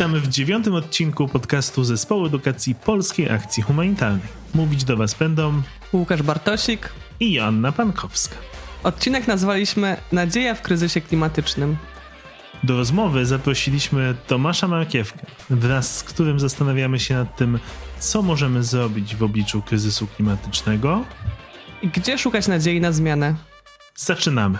Witamy w dziewiątym odcinku podcastu Zespołu Edukacji Polskiej Akcji Humanitarnej. Mówić do Was będą Łukasz Bartosik i Joanna Pankowska. Odcinek nazwaliśmy Nadzieja w kryzysie klimatycznym. Do rozmowy zaprosiliśmy Tomasza Markiewkę, wraz z którym zastanawiamy się nad tym, co możemy zrobić w obliczu kryzysu klimatycznego i gdzie szukać nadziei na zmianę. Zaczynamy.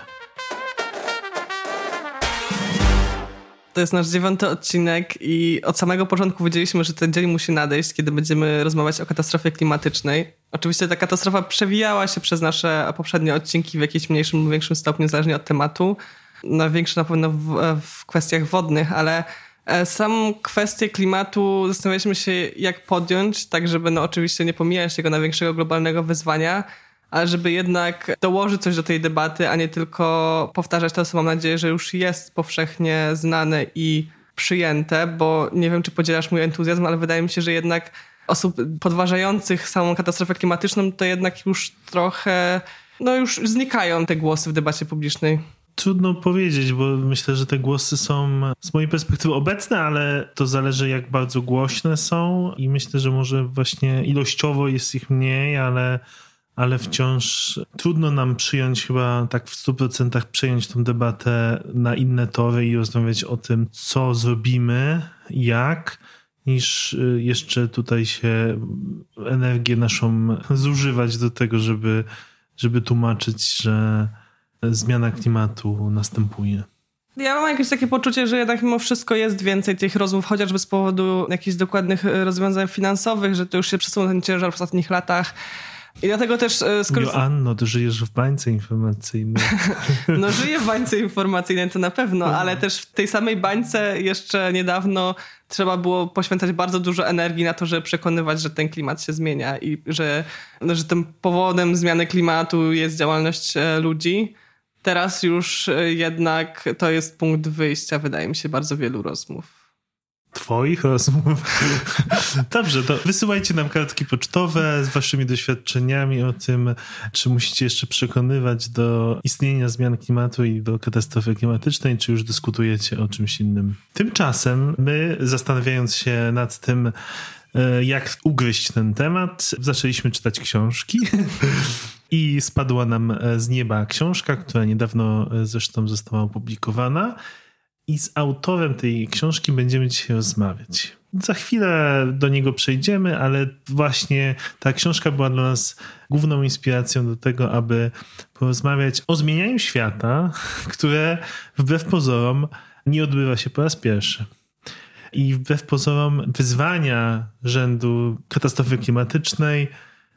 To jest nasz dziewiąty odcinek i od samego początku wiedzieliśmy, że ten dzień musi nadejść, kiedy będziemy rozmawiać o katastrofie klimatycznej. Oczywiście ta katastrofa przewijała się przez nasze poprzednie odcinki w jakimś mniejszym lub większym stopniu, zależnie od tematu. Na większe na pewno w, w kwestiach wodnych, ale e, sam kwestię klimatu zastanawialiśmy się, jak podjąć, tak żeby no oczywiście nie pomijać tego największego globalnego wyzwania, ale żeby jednak dołożyć coś do tej debaty, a nie tylko powtarzać to, co mam nadzieję, że już jest powszechnie znane i przyjęte, bo nie wiem, czy podzielasz mój entuzjazm, ale wydaje mi się, że jednak osób podważających samą katastrofę klimatyczną to jednak już trochę, no już znikają te głosy w debacie publicznej. Trudno powiedzieć, bo myślę, że te głosy są z mojej perspektywy obecne, ale to zależy jak bardzo głośne są i myślę, że może właśnie ilościowo jest ich mniej, ale ale wciąż trudno nam przyjąć chyba tak w 100% przejąć tą debatę na inne tory i rozmawiać o tym, co zrobimy, jak, niż y, jeszcze tutaj się energię naszą zużywać do tego, żeby, żeby tłumaczyć, że zmiana klimatu następuje. Ja mam jakieś takie poczucie, że jednak mimo wszystko jest więcej tych rozmów, chociażby z powodu jakichś dokładnych rozwiązań finansowych, że to już się przesunął ten ciężar w ostatnich latach i dlatego też... E, skoro... Joanno, ty żyjesz w bańce informacyjnej. no żyję w bańce informacyjnej, to na pewno, no. ale też w tej samej bańce jeszcze niedawno trzeba było poświęcać bardzo dużo energii na to, żeby przekonywać, że ten klimat się zmienia i że, no, że tym powodem zmiany klimatu jest działalność e, ludzi. Teraz już e, jednak to jest punkt wyjścia, wydaje mi się, bardzo wielu rozmów. Twoich rozmów. Dobrze, to wysyłajcie nam kartki pocztowe z waszymi doświadczeniami o tym, czy musicie jeszcze przekonywać do istnienia zmian klimatu i do katastrofy klimatycznej, czy już dyskutujecie o czymś innym. Tymczasem my, zastanawiając się nad tym, e, jak ugryźć ten temat, zaczęliśmy czytać książki. I spadła nam z nieba książka, która niedawno zresztą została opublikowana i z autorem tej książki będziemy dzisiaj rozmawiać. Za chwilę do niego przejdziemy, ale właśnie ta książka była dla nas główną inspiracją do tego, aby porozmawiać o zmienianiu świata, które wbrew pozorom nie odbywa się po raz pierwszy. I wbrew pozorom wyzwania rzędu katastrofy klimatycznej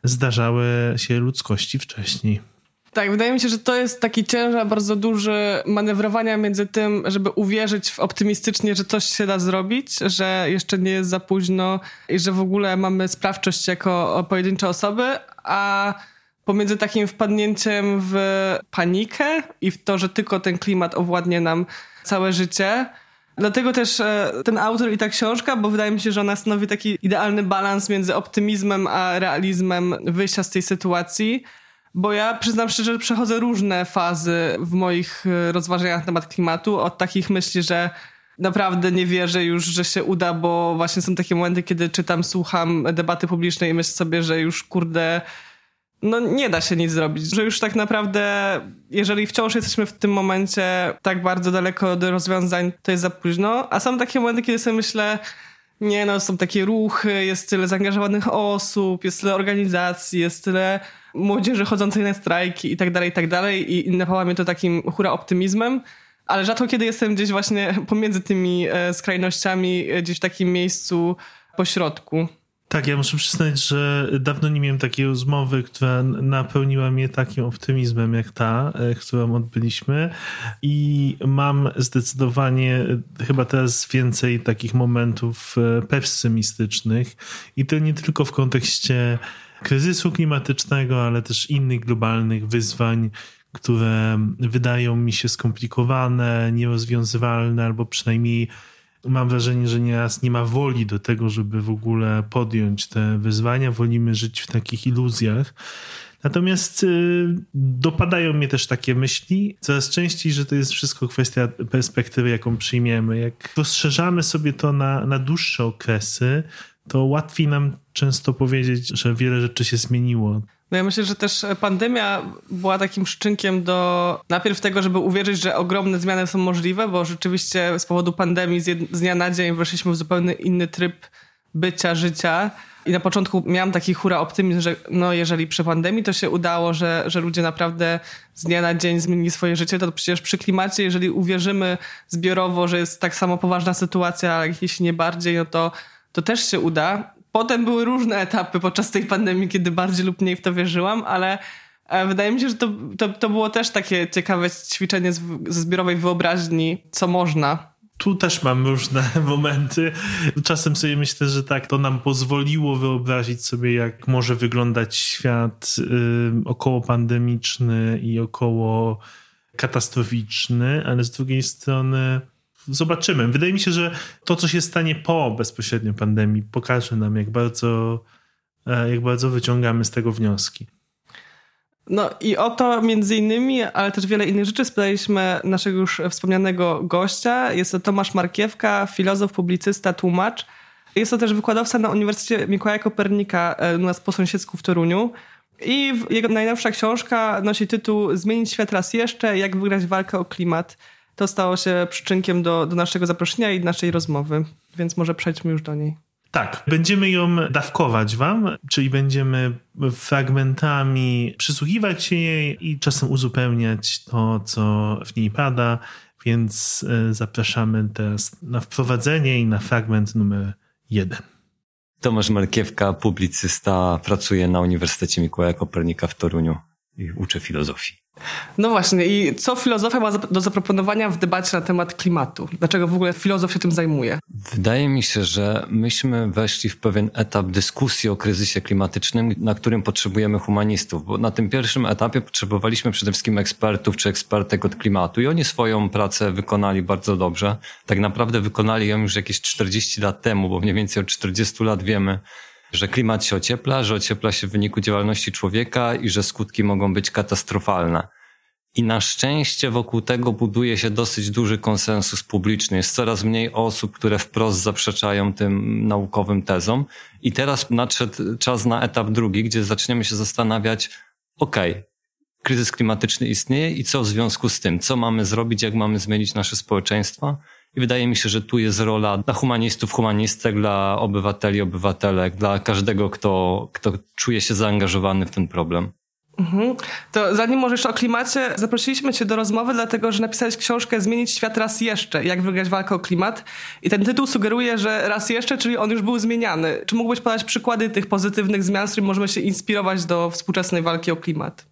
zdarzały się ludzkości wcześniej. Tak, wydaje mi się, że to jest taki ciężar bardzo duży manewrowania między tym, żeby uwierzyć w optymistycznie, że coś się da zrobić, że jeszcze nie jest za późno i że w ogóle mamy sprawczość jako pojedyncze osoby, a pomiędzy takim wpadnięciem w panikę i w to, że tylko ten klimat owładnie nam całe życie. Dlatego też e, ten autor i ta książka, bo wydaje mi się, że ona stanowi taki idealny balans między optymizmem a realizmem wyjścia z tej sytuacji. Bo ja przyznam szczerze, że przechodzę różne fazy w moich e, rozważaniach na temat klimatu. Od takich myśli, że naprawdę nie wierzę już, że się uda, bo właśnie są takie momenty, kiedy czytam, słucham debaty publicznej i myślę sobie, że już kurde, no nie da się nic zrobić. Że już tak naprawdę, jeżeli wciąż jesteśmy w tym momencie tak bardzo daleko do rozwiązań, to jest za późno. A są takie momenty, kiedy sobie myślę, nie no, są takie ruchy, jest tyle zaangażowanych osób, jest tyle organizacji, jest tyle młodzieży chodzącej na strajki i tak dalej, i tak dalej. I napawa mnie to takim hura optymizmem, ale rzadko kiedy jestem gdzieś właśnie pomiędzy tymi e, skrajnościami, e, gdzieś w takim miejscu pośrodku. Tak, ja muszę przyznać, że dawno nie miałem takiej rozmowy, która napełniła mnie takim optymizmem jak ta, e, którą odbyliśmy. I mam zdecydowanie chyba teraz więcej takich momentów pesymistycznych. I to nie tylko w kontekście kryzysu klimatycznego, ale też innych globalnych wyzwań, które wydają mi się skomplikowane, nierozwiązywalne, albo przynajmniej mam wrażenie, że nieraz nie ma woli do tego, żeby w ogóle podjąć te wyzwania. Wolimy żyć w takich iluzjach. Natomiast y, dopadają mnie też takie myśli coraz częściej, że to jest wszystko kwestia perspektywy, jaką przyjmiemy. Jak rozszerzamy sobie to na, na dłuższe okresy, to łatwiej nam często powiedzieć, że wiele rzeczy się zmieniło. No ja myślę, że też pandemia była takim szczynkiem do najpierw tego, żeby uwierzyć, że ogromne zmiany są możliwe, bo rzeczywiście z powodu pandemii z, dnia na dzień weszliśmy w zupełnie inny tryb bycia, życia. I na początku miałam taki hura optymizm, że no jeżeli przy pandemii to się udało, że, że ludzie naprawdę z dnia na dzień zmienili swoje życie, to przecież przy klimacie, jeżeli uwierzymy zbiorowo, że jest tak samo poważna sytuacja, jeśli nie bardziej, no to, to też się uda. Potem były różne etapy podczas tej pandemii, kiedy bardziej lub mniej w to wierzyłam, ale e, wydaje mi się, że to, to, to było też takie ciekawe ćwiczenie ze zbiorowej wyobraźni, co można tu też mam różne momenty. Czasem sobie myślę, że tak, to nam pozwoliło wyobrazić sobie, jak może wyglądać świat y, około pandemiczny i około katastroficzny, ale z drugiej strony zobaczymy. Wydaje mi się, że to, co się stanie po bezpośrednio pandemii, pokaże nam, jak bardzo, e, jak bardzo wyciągamy z tego wnioski. No i o to między innymi, ale też wiele innych rzeczy spytaliśmy naszego już wspomnianego gościa. Jest to Tomasz Markiewka, filozof, publicysta, tłumacz. Jest to też wykładowca na Uniwersytecie Mikołaja Kopernika e, u nas po sąsiedzku w Toruniu. I jego najnowsza książka nosi tytuł Zmienić świat raz jeszcze, jak wygrać walkę o klimat. To stało się przyczynkiem do, do naszego zaproszenia i naszej rozmowy, więc może przejdźmy już do niej. Tak, będziemy ją dawkować wam, czyli będziemy fragmentami przysłuchiwać się jej i czasem uzupełniać to, co w niej pada, więc e, zapraszamy teraz na wprowadzenie i na fragment numer jeden. Tomasz Markiewka, publicysta, pracuje na Uniwersytecie Mikołaja Kopernika w Toruniu i uczę filozofii. No właśnie, i co filozofia ma do zaproponowania w debacie na temat klimatu? Dlaczego w ogóle filozof się tym zajmuje? Wydaje mi się, że myśmy weszli w pewien etap dyskusji o kryzysie klimatycznym, na którym potrzebujemy humanistów, bo na tym pierwszym etapie potrzebowaliśmy przede wszystkim ekspertów czy ekspertek od klimatu i oni swoją pracę wykonali bardzo dobrze. Tak naprawdę wykonali ją już jakieś 40 lat temu, bo mniej więcej od 40 lat wiemy, że klimat się ociepla, że ociepla się w wyniku działalności człowieka i że skutki mogą być katastrofalne. I na szczęście wokół tego buduje się dosyć duży konsensus publiczny. Jest coraz mniej osób, które wprost zaprzeczają tym naukowym tezom. I teraz nadszedł czas na etap drugi, gdzie zaczniemy się zastanawiać, okej, okay, kryzys klimatyczny istnieje i co w związku z tym? Co mamy zrobić? Jak mamy zmienić nasze społeczeństwa? I wydaje mi się, że tu jest rola dla humanistów, humanistek, dla obywateli, obywatelek, dla każdego, kto, kto czuje się zaangażowany w ten problem. Mhm. To zanim możesz o klimacie, zaprosiliśmy Cię do rozmowy, dlatego że napisałeś książkę Zmienić świat raz jeszcze, jak wygrać walkę o klimat. I ten tytuł sugeruje, że raz jeszcze, czyli on już był zmieniany. Czy mógłbyś podać przykłady tych pozytywnych zmian, z którymi możemy się inspirować do współczesnej walki o klimat?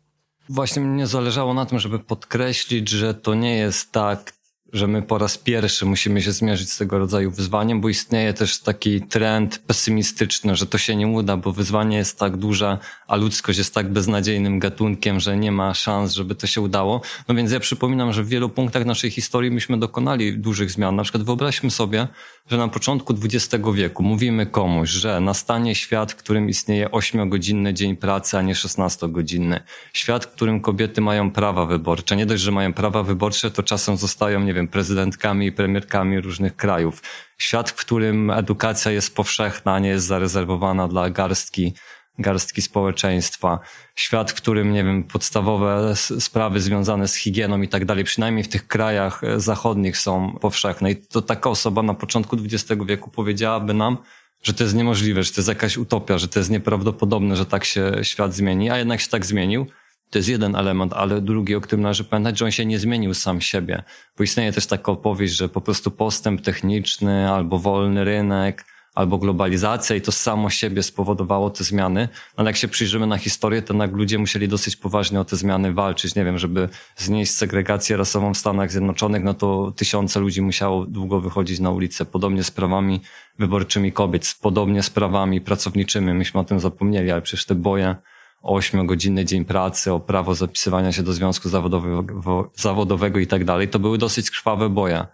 Właśnie mnie zależało na tym, żeby podkreślić, że to nie jest tak że my po raz pierwszy musimy się zmierzyć z tego rodzaju wyzwaniem, bo istnieje też taki trend pesymistyczny, że to się nie uda, bo wyzwanie jest tak duże, a ludzkość jest tak beznadziejnym gatunkiem, że nie ma szans, żeby to się udało. No więc ja przypominam, że w wielu punktach naszej historii myśmy dokonali dużych zmian. Na przykład wyobraźmy sobie, że na początku XX wieku mówimy komuś, że nastanie świat, w którym istnieje 8-godzinny dzień pracy, a nie 16-godzinny. Świat, w którym kobiety mają prawa wyborcze. Nie dość, że mają prawa wyborcze, to czasem zostają, nie wiem, prezydentkami i premierkami różnych krajów. Świat, w którym edukacja jest powszechna, nie jest zarezerwowana dla garstki garstki społeczeństwa, świat, w którym, nie wiem, podstawowe sprawy związane z higieną i tak dalej, przynajmniej w tych krajach e, zachodnich są powszechne. I to taka osoba na początku XX wieku powiedziałaby nam, że to jest niemożliwe, że to jest jakaś utopia, że to jest nieprawdopodobne, że tak się świat zmieni, a jednak się tak zmienił. To jest jeden element, ale drugi, o którym należy pamiętać, że on się nie zmienił sam siebie. Bo istnieje też taka opowieść, że po prostu postęp techniczny albo wolny rynek albo globalizacja i to samo siebie spowodowało te zmiany. Ale jak się przyjrzymy na historię, to jednak ludzie musieli dosyć poważnie o te zmiany walczyć. Nie wiem, żeby znieść segregację rasową w Stanach Zjednoczonych, no to tysiące ludzi musiało długo wychodzić na ulicę. Podobnie z prawami wyborczymi kobiet, podobnie z prawami pracowniczymi. Myśmy o tym zapomnieli, ale przecież te boje o 8-godzinny dzień pracy, o prawo zapisywania się do związku zawodowego, zawodowego i tak dalej, to były dosyć krwawe boje.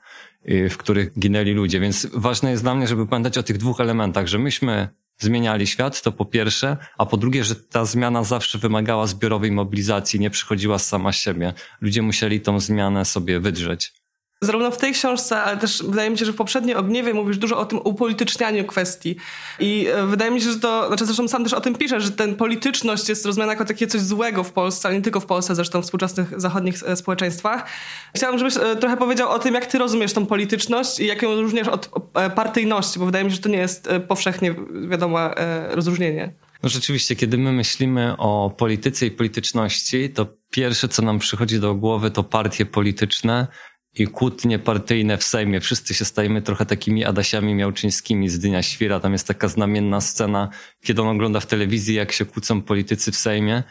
Y, w których ginęli ludzie. Więc ważne jest dla mnie, żeby pamiętać o tych dwóch elementach, że myśmy zmieniali świat, to po pierwsze, a po drugie, że ta zmiana zawsze wymagała zbiorowej mobilizacji, nie przychodziła sama siebie. Ludzie musieli tą zmianę sobie wydrzeć. Zarówno w tej książce, ale też wydaje mi się, że w poprzedniej Ogniewie mówisz dużo o tym upolitycznianiu kwestii. I e, wydaje mi się, że to, znaczy zresztą sam też o tym piszesz, że ten polityczność jest rozumiana jako takie coś złego w Polsce, ale nie tylko w Polsce, zresztą w współczesnych zachodnich e, społeczeństwach. Chciałabym, żebyś e, trochę powiedział o tym, jak ty rozumiesz tą polityczność i jak ją różnisz od partyjności, bo wydaje mi się, że to nie jest powszechnie wiadome rozróżnienie. No rzeczywiście, kiedy my myślimy o polityce i polityczności, to pierwsze, co nam przychodzi do głowy, to partie polityczne, i kłótnie partyjne w Sejmie. Wszyscy się stajemy trochę takimi Adasiami Miałczyńskimi z Dnia Świra. Tam jest taka znamienna scena, kiedy on ogląda w telewizji, jak się kłócą politycy w Sejmie.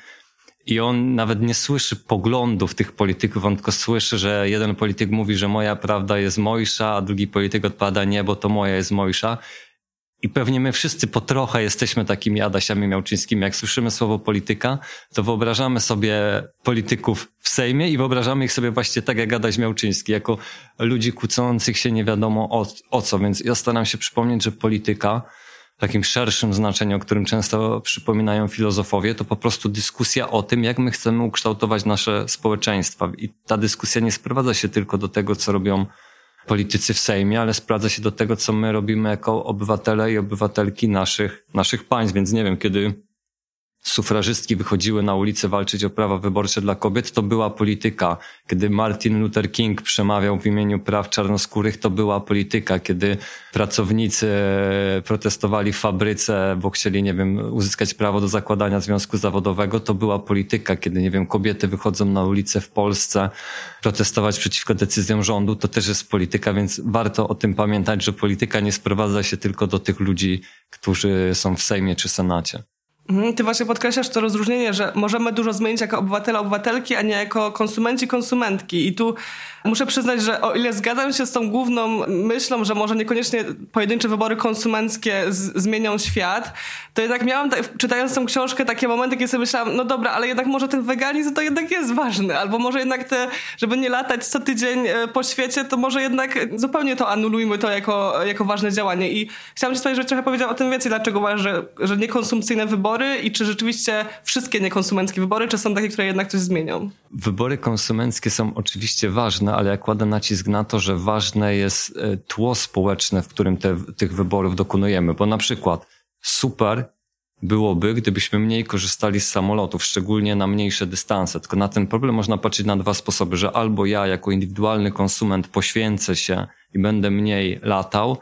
I on nawet nie słyszy poglądów tych polityków, on tylko słyszy, że jeden polityk mówi, że moja prawda jest mojsza, a drugi polityk odpada nie, bo to moja jest mojsza. I pewnie my wszyscy po trochę jesteśmy takimi Adasiami Miałczyńskimi. Jak słyszymy słowo polityka, to wyobrażamy sobie polityków w Sejmie i wyobrażamy ich sobie właśnie tak jak Adaś Miałczyński, jako ludzi kłócących się nie wiadomo o, o co. Więc ja staram się przypomnieć, że polityka w takim szerszym znaczeniu, o którym często przypominają filozofowie, to po prostu dyskusja o tym, jak my chcemy ukształtować nasze społeczeństwa. I ta dyskusja nie sprowadza się tylko do tego, co robią politycy w Sejmie, ale sprawdza się do tego, co my robimy jako obywatele i obywatelki naszych, naszych państw. Więc nie wiem, kiedy sufrażystki wychodziły na ulicę walczyć o prawa wyborcze dla kobiet, to była polityka. Kiedy Martin Luther King przemawiał w imieniu praw czarnoskórych, to była polityka. Kiedy pracownicy protestowali w fabryce, bo chcieli, nie wiem, uzyskać prawo do zakładania związku zawodowego, to była polityka. Kiedy, nie wiem, kobiety wychodzą na ulicę w Polsce protestować przeciwko decyzjom rządu, to też jest polityka, więc warto o tym pamiętać, że polityka nie sprowadza się tylko do tych ludzi, którzy są w Sejmie czy Senacie. Mhm, ty właśnie podkreślasz to rozróżnienie, że możemy dużo zmienić jako obywatele, obywatelki, a nie jako konsumenci, konsumentki. I tu muszę przyznać, że o ile zgadzam się z tą główną myślą, że może niekoniecznie pojedyncze wybory konsumenckie zmienią świat, to jednak miałam, czytając tą książkę, takie momenty, kiedy sobie myślałam, no dobra, ale jednak może ten weganizm to jednak jest ważny. Albo może jednak te, żeby nie latać co tydzień e, po świecie, to może jednak zupełnie to anulujmy to jako, jako ważne działanie. I chciałam ci powiedzieć, że trochę powiedział o tym więcej, dlaczego uważasz, że, że niekonsumpcyjne wybory i czy rzeczywiście wszystkie niekonsumenckie wybory, czy są takie, które jednak coś zmienią? Wybory konsumenckie są oczywiście ważne, ale ja kładę nacisk na to, że ważne jest e, tło społeczne, w którym te, tych wyborów dokonujemy, bo na przykład super byłoby, gdybyśmy mniej korzystali z samolotów, szczególnie na mniejsze dystanse. Tylko na ten problem można patrzeć na dwa sposoby, że albo ja jako indywidualny konsument poświęcę się i będę mniej latał,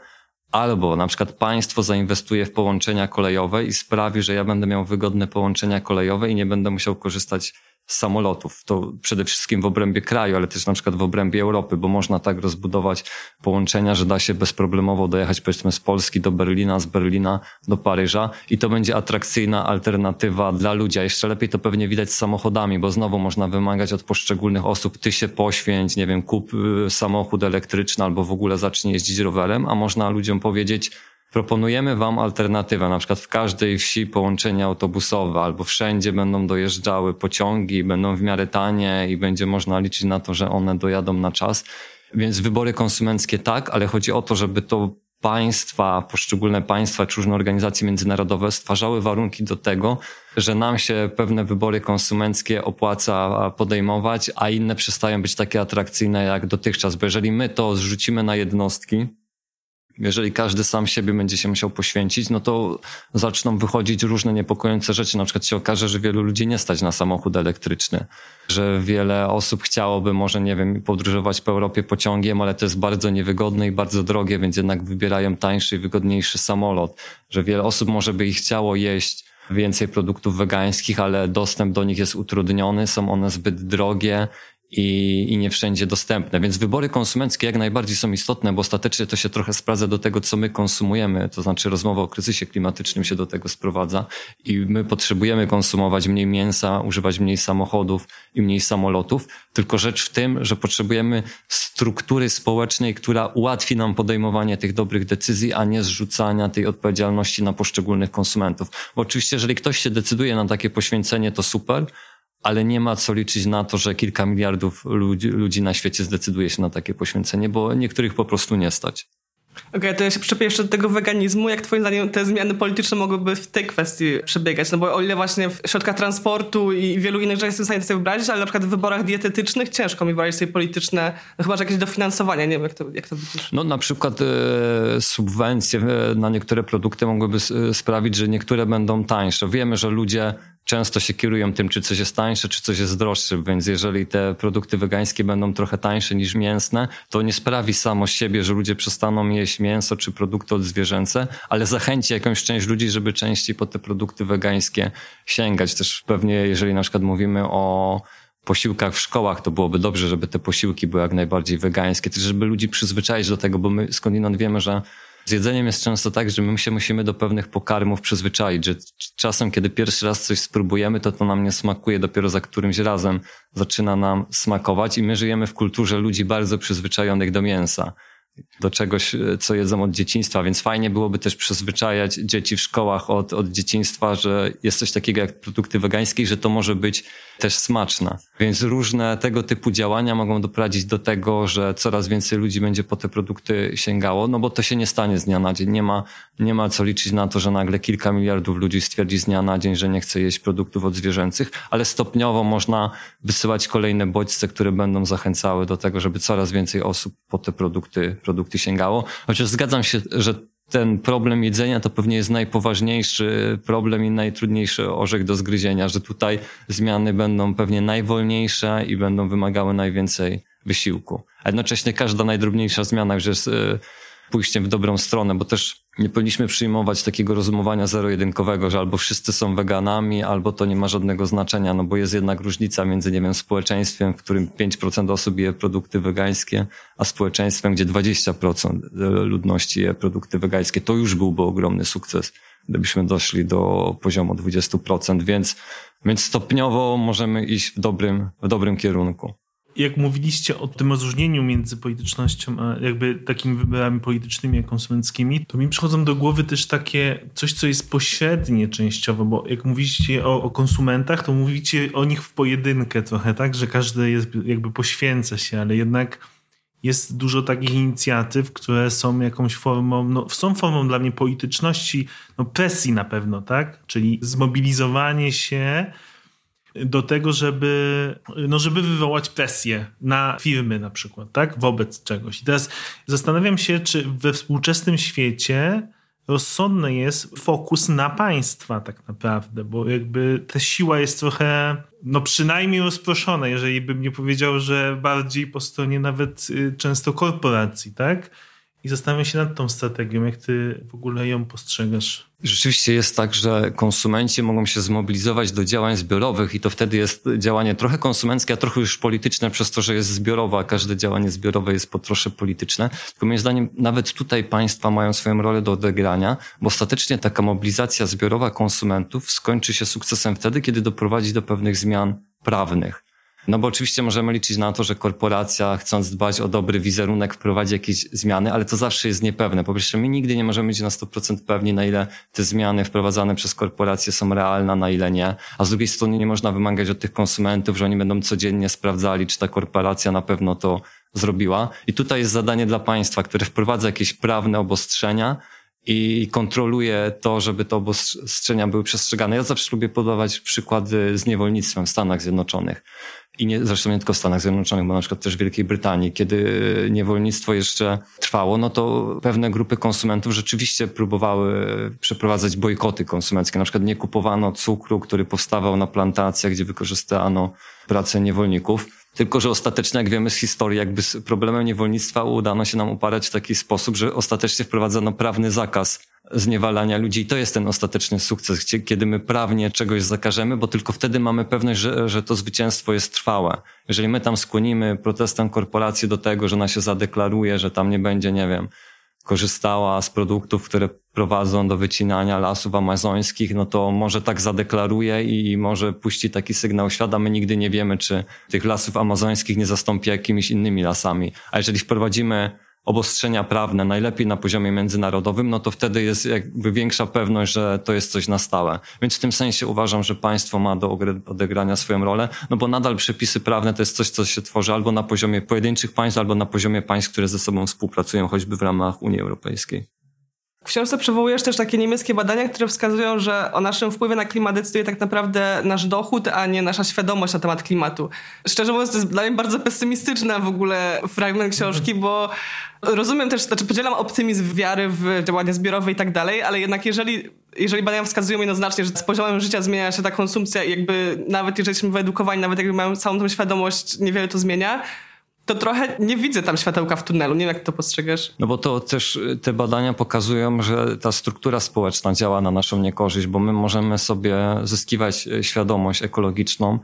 albo na przykład państwo zainwestuje w połączenia kolejowe i sprawi, że ja będę miał wygodne połączenia kolejowe i nie będę musiał korzystać samolotów. To przede wszystkim w obrębie kraju, ale też na przykład w obrębie Europy, bo można tak rozbudować połączenia, że da się bezproblemowo dojechać powiedzmy z Polski do Berlina, z Berlina do Paryża i to będzie atrakcyjna alternatywa dla ludzi. A jeszcze lepiej to pewnie widać z samochodami, bo znowu można wymagać od poszczególnych osób, ty się poświęć, nie wiem, kup y, samochód elektryczny albo w ogóle zacznij jeździć rowerem, a można ludziom powiedzieć, proponujemy Wam alternatywę, na przykład w każdej wsi połączenia autobusowe albo wszędzie będą dojeżdżały pociągi, będą w miarę tanie i będzie można liczyć na to, że one dojadą na czas. Więc wybory konsumenckie tak, ale chodzi o to, żeby to państwa, poszczególne państwa czy różne organizacje międzynarodowe stwarzały warunki do tego, że nam się pewne wybory konsumenckie opłaca podejmować, a inne przestają być takie atrakcyjne jak dotychczas. Bo jeżeli my to zrzucimy na jednostki, jeżeli każdy sam siebie będzie się musiał poświęcić, no to zaczną wychodzić różne niepokojące rzeczy. Na przykład się okaże, że wielu ludzi nie stać na samochód elektryczny, że wiele osób chciałoby może, nie wiem, podróżować po Europie pociągiem, ale to jest bardzo niewygodne i bardzo drogie, więc jednak wybierają tańszy i wygodniejszy samolot, że wiele osób może by i chciało jeść więcej produktów wegańskich, ale dostęp do nich jest utrudniony, są one zbyt drogie i, i nie wszędzie dostępne. Więc wybory konsumenckie jak najbardziej są istotne, bo ostatecznie to się trochę sprawdza do tego, co my konsumujemy. To znaczy rozmowa o kryzysie klimatycznym się do tego sprowadza i my potrzebujemy konsumować mniej mięsa, używać mniej samochodów i mniej samolotów. Tylko rzecz w tym, że potrzebujemy struktury społecznej, która ułatwi nam podejmowanie tych dobrych decyzji, a nie zrzucania tej odpowiedzialności na poszczególnych konsumentów. Bo oczywiście, jeżeli ktoś się decyduje na takie poświęcenie, to super, ale nie ma co liczyć na to, że kilka miliardów ludzi, ludzi na świecie zdecyduje się na takie poświęcenie, bo niektórych po prostu nie stać. Okej, okay, to ja się przyczepię jeszcze do tego weganizmu. Jak twoim zdaniem te zmiany polityczne mogłyby w tej kwestii przebiegać? No bo o ile właśnie w środkach transportu i wielu innych rzeczy jestem w stanie sobie wyobrazić, ale na przykład w wyborach dietetycznych ciężko mi wyobrazić sobie polityczne, no chyba, że jakieś dofinansowanie, nie wiem jak to, jak to widzisz. No na przykład e, subwencje e, na niektóre produkty mogłyby e, sprawić, że niektóre będą tańsze. Wiemy, że ludzie często się kierują tym, czy coś jest tańsze, czy coś jest droższe, więc jeżeli te produkty wegańskie będą trochę tańsze niż mięsne, to nie sprawi samo siebie, że ludzie przestaną jeść mięso czy produkty odzwierzęce, ale zachęci jakąś część ludzi, żeby częściej po te produkty wegańskie sięgać. Też pewnie, jeżeli na przykład mówimy o posiłkach w szkołach, to byłoby dobrze, żeby te posiłki były jak najbardziej wegańskie, też żeby ludzi przyzwyczaić do tego, bo my skądinąd wiemy, że z jedzeniem jest często tak, że my się musimy do pewnych pokarmów przyzwyczaić, że czasem, kiedy pierwszy raz coś spróbujemy, to to nam nie smakuje, dopiero za którymś razem zaczyna nam smakować i my żyjemy w kulturze ludzi bardzo przyzwyczajonych do mięsa do czegoś, e, co jedzą od dzieciństwa, więc fajnie byłoby też przyzwyczajać dzieci w szkołach od, od dzieciństwa, że jest coś takiego jak produkty wegańskie że to może być też smaczne. Więc różne tego typu działania mogą doprowadzić do tego, że coraz więcej ludzi będzie po te produkty sięgało, no bo to się nie stanie z dnia na dzień. Nie ma, nie ma co liczyć na to, że nagle kilka miliardów ludzi stwierdzi z dnia na dzień, że nie chce jeść produktów odzwierzęcych, ale stopniowo można wysyłać kolejne bodźce, które będą zachęcały do tego, żeby coraz więcej osób po te produkty produkty sięgało. Chociaż zgadzam się, że ten problem jedzenia to pewnie jest najpoważniejszy problem i najtrudniejszy orzech do zgryzienia, że tutaj zmiany będą pewnie najwolniejsze i będą wymagały najwięcej wysiłku. A jednocześnie każda najdrobniejsza zmiana jest y, pójściem w dobrą stronę, bo też nie powinniśmy przyjmować takiego rozumowania zero-jedynkowego, że albo wszyscy są weganami, albo to nie ma żadnego znaczenia, no bo jest jednak różnica między, nie wiem, społeczeństwem, w którym 5% osób je produkty wegańskie, a społeczeństwem, gdzie 20% ludności je produkty wegańskie. To już byłby ogromny sukces, gdybyśmy doszli do poziomu 20%, więc, więc stopniowo możemy iść w dobrym, w dobrym kierunku jak mówiliście o tym rozróżnieniu między politycznością, a jakby takimi wyborami politycznymi a konsumenckimi, to mi przychodzą do głowy też takie coś, co jest pośrednie częściowo, bo jak mówicie o, o konsumentach, to mówicie o nich w pojedynkę trochę, tak, że każdy jest, jakby poświęca się, ale jednak jest dużo takich inicjatyw, które są jakąś formą, no, są formą dla mnie polityczności, no presji na pewno, tak? Czyli zmobilizowanie się do tego, żeby, no żeby wywołać presję na firmy na przykład, tak? Wobec czegoś. I teraz zastanawiam się, czy we współczesnym świecie rozsądny jest fokus na państwa tak naprawdę, bo jakby ta siła jest trochę, no przynajmniej rozproszona, jeżeli bym nie powiedział, że bardziej po stronie nawet y, często korporacji, tak? I zastanawiam się nad tą strategią, jak ty w ogóle ją postrzegasz. Rzeczywiście jest tak, że konsumenci mogą się zmobilizować do działań zbiorowych i to wtedy jest działanie trochę konsumenckie, a trochę już polityczne przez to, że jest zbiorowe, a każde działanie zbiorowe jest po trosze polityczne. Tylko moim zdaniem nawet tutaj państwa mają swoją rolę do odegrania, bo ostatecznie taka mobilizacja zbiorowa konsumentów skończy się sukcesem wtedy, kiedy doprowadzi do pewnych zmian prawnych. No bo oczywiście możemy liczyć na to, że korporacja chcąc dbać o dobry wizerunek wprowadzi jakieś zmiany, ale to zawsze jest niepewne. Po pierwsze, my nigdy nie możemy być na 100% pewni, na ile te zmiany wprowadzane przez korporacje są realne, na ile nie. A z drugiej strony nie można wymagać od tych konsumentów, że oni będą codziennie sprawdzali, czy ta korporacja na pewno to zrobiła. I tutaj jest zadanie dla państwa, które wprowadza jakieś prawne obostrzenia, i kontroluje to, żeby te obostrzenia były przestrzegane. Ja zawsze lubię podawać przykłady z niewolnictwem w Stanach Zjednoczonych i nie, zresztą nie tylko w Stanach Zjednoczonych, bo na przykład też w Wielkiej Brytanii, kiedy niewolnictwo jeszcze trwało, no to pewne grupy konsumentów rzeczywiście próbowały przeprowadzać bojkoty konsumenckie. Na przykład nie kupowano cukru, który powstawał na plantacjach, gdzie wykorzystano pracę niewolników. Tylko, że ostatecznie, jak wiemy z historii, jakby z problemem niewolnictwa udano się nam uparać w taki sposób, że ostatecznie wprowadzono prawny zakaz zniewalania ludzi. I to jest ten ostateczny sukces, kiedy my prawnie czegoś zakażemy, bo tylko wtedy mamy pewność, że, że to zwycięstwo jest trwałe. Jeżeli my tam skłonimy protestem korporacji do tego, że ona się zadeklaruje, że tam nie będzie, nie wiem, korzystała z produktów, które prowadzą do wycinania lasów amazońskich, no to może tak zadeklaruje i może puści taki sygnał świata. My nigdy nie wiemy, czy tych lasów amazońskich nie zastąpi jakimiś innymi lasami. A jeżeli wprowadzimy obostrzenia prawne, najlepiej na poziomie międzynarodowym, no to wtedy jest jakby większa pewność, że to jest coś na stałe. Więc w tym sensie uważam, że państwo ma do odegrania swoją rolę, no bo nadal przepisy prawne to jest coś, co się tworzy albo na poziomie pojedynczych państw, albo na poziomie państw, które ze sobą współpracują, choćby w ramach Unii Europejskiej. W książce przywołujesz też takie niemieckie badania, które wskazują, że o naszym wpływie na klimat decyduje tak naprawdę nasz dochód, a nie nasza świadomość na temat klimatu. Szczerze mówiąc, to jest dla mnie bardzo pesymistyczna w ogóle fragment książki, bo rozumiem też, znaczy podzielam optymizm wiary w działania zbiorowe i tak dalej, ale jednak jeżeli, jeżeli badania wskazują jednoznacznie, że z poziomem życia zmienia się ta konsumpcja i jakby nawet jeżeli jesteśmy wyedukowani, nawet jakby mają całą tą świadomość, niewiele to zmienia, to trochę nie widzę tam światełka w tunelu. Nie wiem, jak to postrzegasz. No bo to też y, te badania pokazują, że ta struktura społeczna działa na naszą niekorzyść, bo my możemy sobie zyskiwać y, świadomość ekologiczną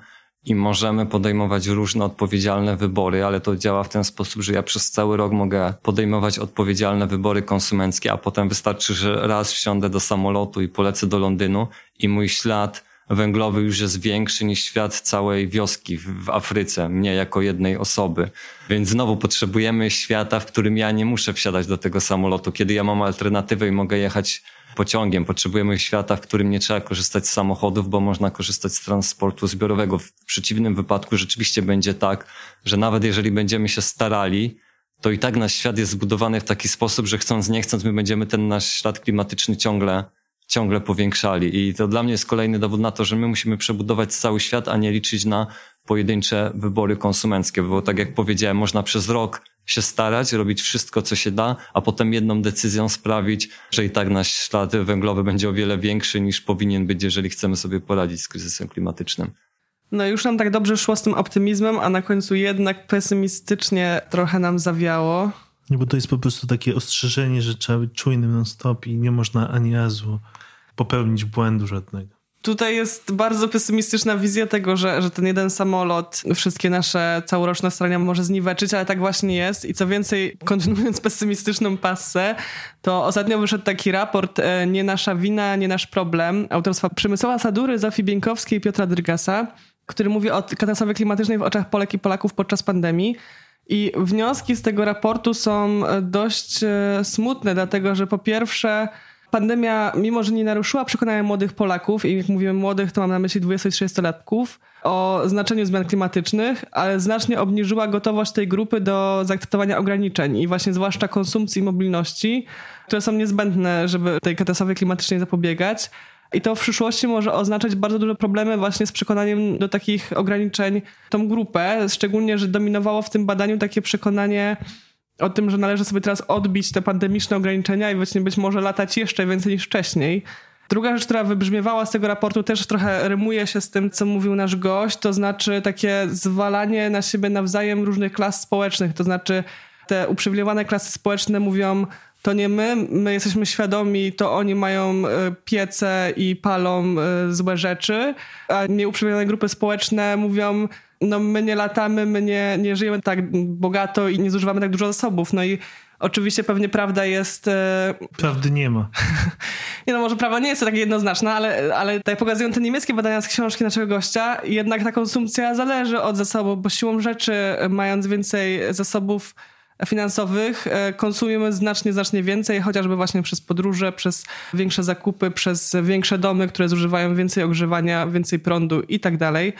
i możemy podejmować różne odpowiedzialne wybory, ale to działa w ten sposób, że ja przez cały rok mogę podejmować odpowiedzialne wybory konsumenckie, a potem wystarczy, że raz wsiądę do samolotu i polecę do Londynu i mój ślad węglowy już jest większy niż świat całej wioski w, Afryce, mnie jako jednej osoby. Więc znowu potrzebujemy świata, w którym ja nie muszę wsiadać do tego samolotu, kiedy ja mam alternatywę i mogę jechać pociągiem. Potrzebujemy świata, w którym nie trzeba korzystać z samochodów, bo można korzystać z transportu zbiorowego. W przeciwnym wypadku rzeczywiście będzie tak, że nawet jeżeli będziemy się starali, to i tak nasz świat jest zbudowany w taki sposób, że chcąc, nie chcąc, my będziemy ten nasz ślad klimatyczny ciągle ciągle powiększali. I to dla mnie jest kolejny dowód na to, że my musimy przebudować cały świat, a nie liczyć na pojedyncze wybory konsumenckie, bo tak jak powiedziałem, można przez rok się starać, robić wszystko, co się da, a potem jedną decyzją sprawić, że i tak nasz ślad węglowy będzie o wiele większy niż powinien być, jeżeli chcemy sobie poradzić z kryzysem klimatycznym. No już nam tak dobrze szło z tym optymizmem, a na końcu jednak pesymistycznie trochę nam zawiało. Nie, bo to jest po prostu takie ostrzeżenie, że trzeba być czujnym non-stop i nie można ani razu popełnić błędu żadnego. Tutaj jest bardzo pesymistyczna wizja tego, że, że ten jeden samolot wszystkie nasze całoroczne starania może zniweczyć, ale tak właśnie jest. I co więcej, kontynuując pesymistyczną passę, to ostatnio wyszedł taki raport e, Nie nasza wina, nie nasz problem autorstwa Przemysława Sadury, Zofii Bieńkowskiej i Piotra Drygasa, który mówi o katastrofie klimatycznej w oczach Polek i Polaków podczas pandemii. I wnioski z tego raportu są e, dość e, smutne, dlatego że po pierwsze pandemia, mimo że nie naruszyła przekonania młodych Polaków, i jak mówimy młodych, to mam na myśli 20-30-latków, o znaczeniu zmian klimatycznych, ale znacznie obniżyła gotowość tej grupy do zaakceptowania ograniczeń i właśnie zwłaszcza konsumpcji i mobilności, które są niezbędne, żeby tej katastrofie klimatycznej zapobiegać. I to w przyszłości może oznaczać bardzo duże problemy właśnie z przekonaniem do takich ograniczeń tą grupę, szczególnie, że dominowało w tym badaniu takie przekonanie, o tym, że należy sobie teraz odbić te pandemiczne ograniczenia i właśnie być może latać jeszcze więcej niż wcześniej. Druga rzecz, która wybrzmiewała z tego raportu, też trochę rymuje się z tym, co mówił nasz gość, to znaczy takie zwalanie na siebie nawzajem różnych klas społecznych. To znaczy, te uprzywilejowane klasy społeczne mówią, to nie my, my jesteśmy świadomi, to oni mają e, piece i palą e, złe rzeczy, a nieuprzywilejowane grupy społeczne mówią, no my nie latamy, my nie, nie żyjemy tak bogato i nie zużywamy tak dużo zasobów. No i oczywiście pewnie prawda jest... E, Prawdy nie ma. nie no, może prawda nie jest to takie jednoznaczna, ale, ale tak pokazują te niemieckie badania z książki naszego gościa, jednak ta konsumpcja zależy od zasobów, bo siłą rzeczy mając więcej zasobów finansowych e, konsumujemy znacznie, znacznie więcej, chociażby właśnie przez podróże, przez większe zakupy, przez większe domy, które zużywają więcej ogrzewania, więcej prądu i tak dalej.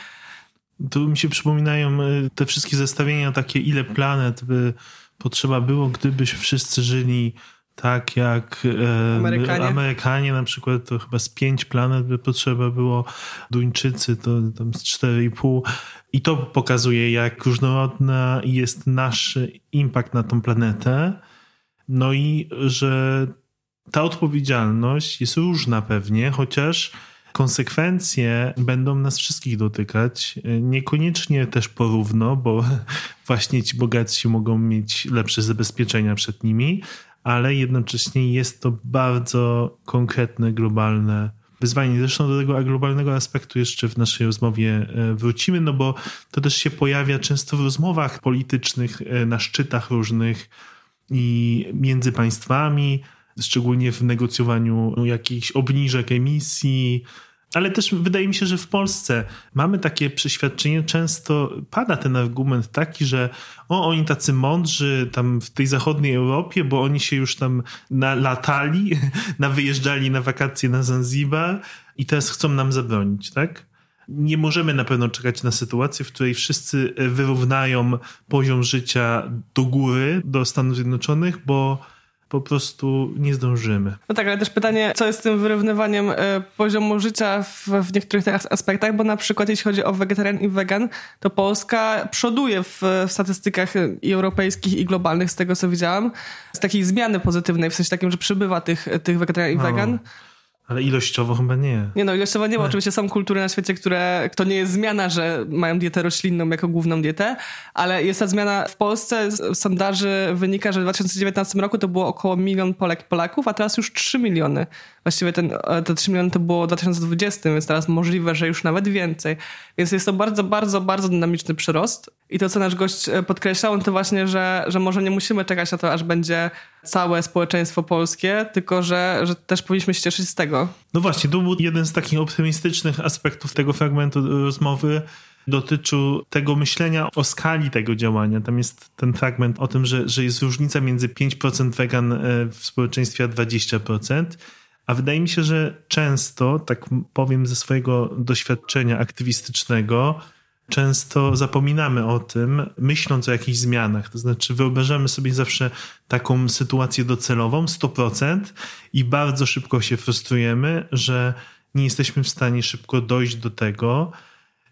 Tu mi się przypominają e, te wszystkie zestawienia takie, ile planet by potrzeba było, gdybyśmy wszyscy żyli tak jak e, Amerykanie. Amerykanie na przykład, to chyba z pięć planet by potrzeba było, Duńczycy to tam z cztery i pół. I to pokazuje, jak różnorodny jest nasz impact na tą planetę. No i że ta odpowiedzialność jest różna pewnie, chociaż konsekwencje będą nas wszystkich dotykać. Niekoniecznie też porówno, bo właśnie ci bogatsi mogą mieć lepsze zabezpieczenia przed nimi, ale jednocześnie jest to bardzo konkretne, globalne wyzwanie. Zresztą do tego globalnego aspektu jeszcze w naszej rozmowie e, wrócimy, no bo to też się pojawia często w rozmowach politycznych, e, na szczytach różnych i między państwami, szczególnie w negocjowaniu jakichś obniżek emisji, Ale też wydaje mi się, że w Polsce mamy takie przeświadczenie, często pada ten argument taki, że o, oni tacy mądrzy tam w tej zachodniej Europie, bo oni się już tam latali, na wyjeżdżali na wakacje na Zanzibar i teraz chcą nam zabronić, tak? Nie możemy na pewno czekać na sytuację, w której wszyscy wyrównają poziom życia do góry, do Stanów Zjednoczonych, bo po prostu nie zdążymy. No tak, ale też pytanie, co jest z tym wyrównywaniem y, poziomu życia w, w niektórych aspektach, bo na przykład jeśli chodzi o wegetarian i wegan, to Polska przoduje w, w statystykach i europejskich i globalnych, z tego co widziałam, z takiej zmiany pozytywnej, w sensie takim, że przybywa tych, tych wegetarian i no. wegan. Ale ilościowo chyba nie. Nie no, ilościowo nie, bo oczywiście są kultury na świecie, które, to nie jest zmiana, że mają dietę roślinną jako główną dietę, ale jest ta zmiana w Polsce. Z sondaży wynika, że w 2019 roku to było około milion Polek Polaków, a teraz już 3 miliony. Właściwie ten, e, te 3 miliony to było w 2020, więc teraz możliwe, że już nawet więcej. Więc jest to bardzo, bardzo, bardzo dynamiczny przyrost. I to, co nasz gość e, podkreślał, to właśnie, że, że może nie musimy czekać na to, aż będzie całe społeczeństwo polskie, tylko że, że też powinniśmy się cieszyć z tego. No właśnie, to był jeden z takich optymistycznych aspektów tego fragmentu rozmowy, dotyczył tego myślenia o skali tego działania. Tam jest ten fragment o tym, że, że jest różnica między 5% wegan e, w społeczeństwie a 20%. A wydaje mi się, że często, tak powiem ze swojego doświadczenia aktywistycznego, często zapominamy o tym, myśląc o jakichś zmianach. To znaczy, wyobrażamy sobie zawsze taką sytuację docelową 100% i bardzo szybko się frustrujemy, że nie jesteśmy w stanie szybko dojść do tego.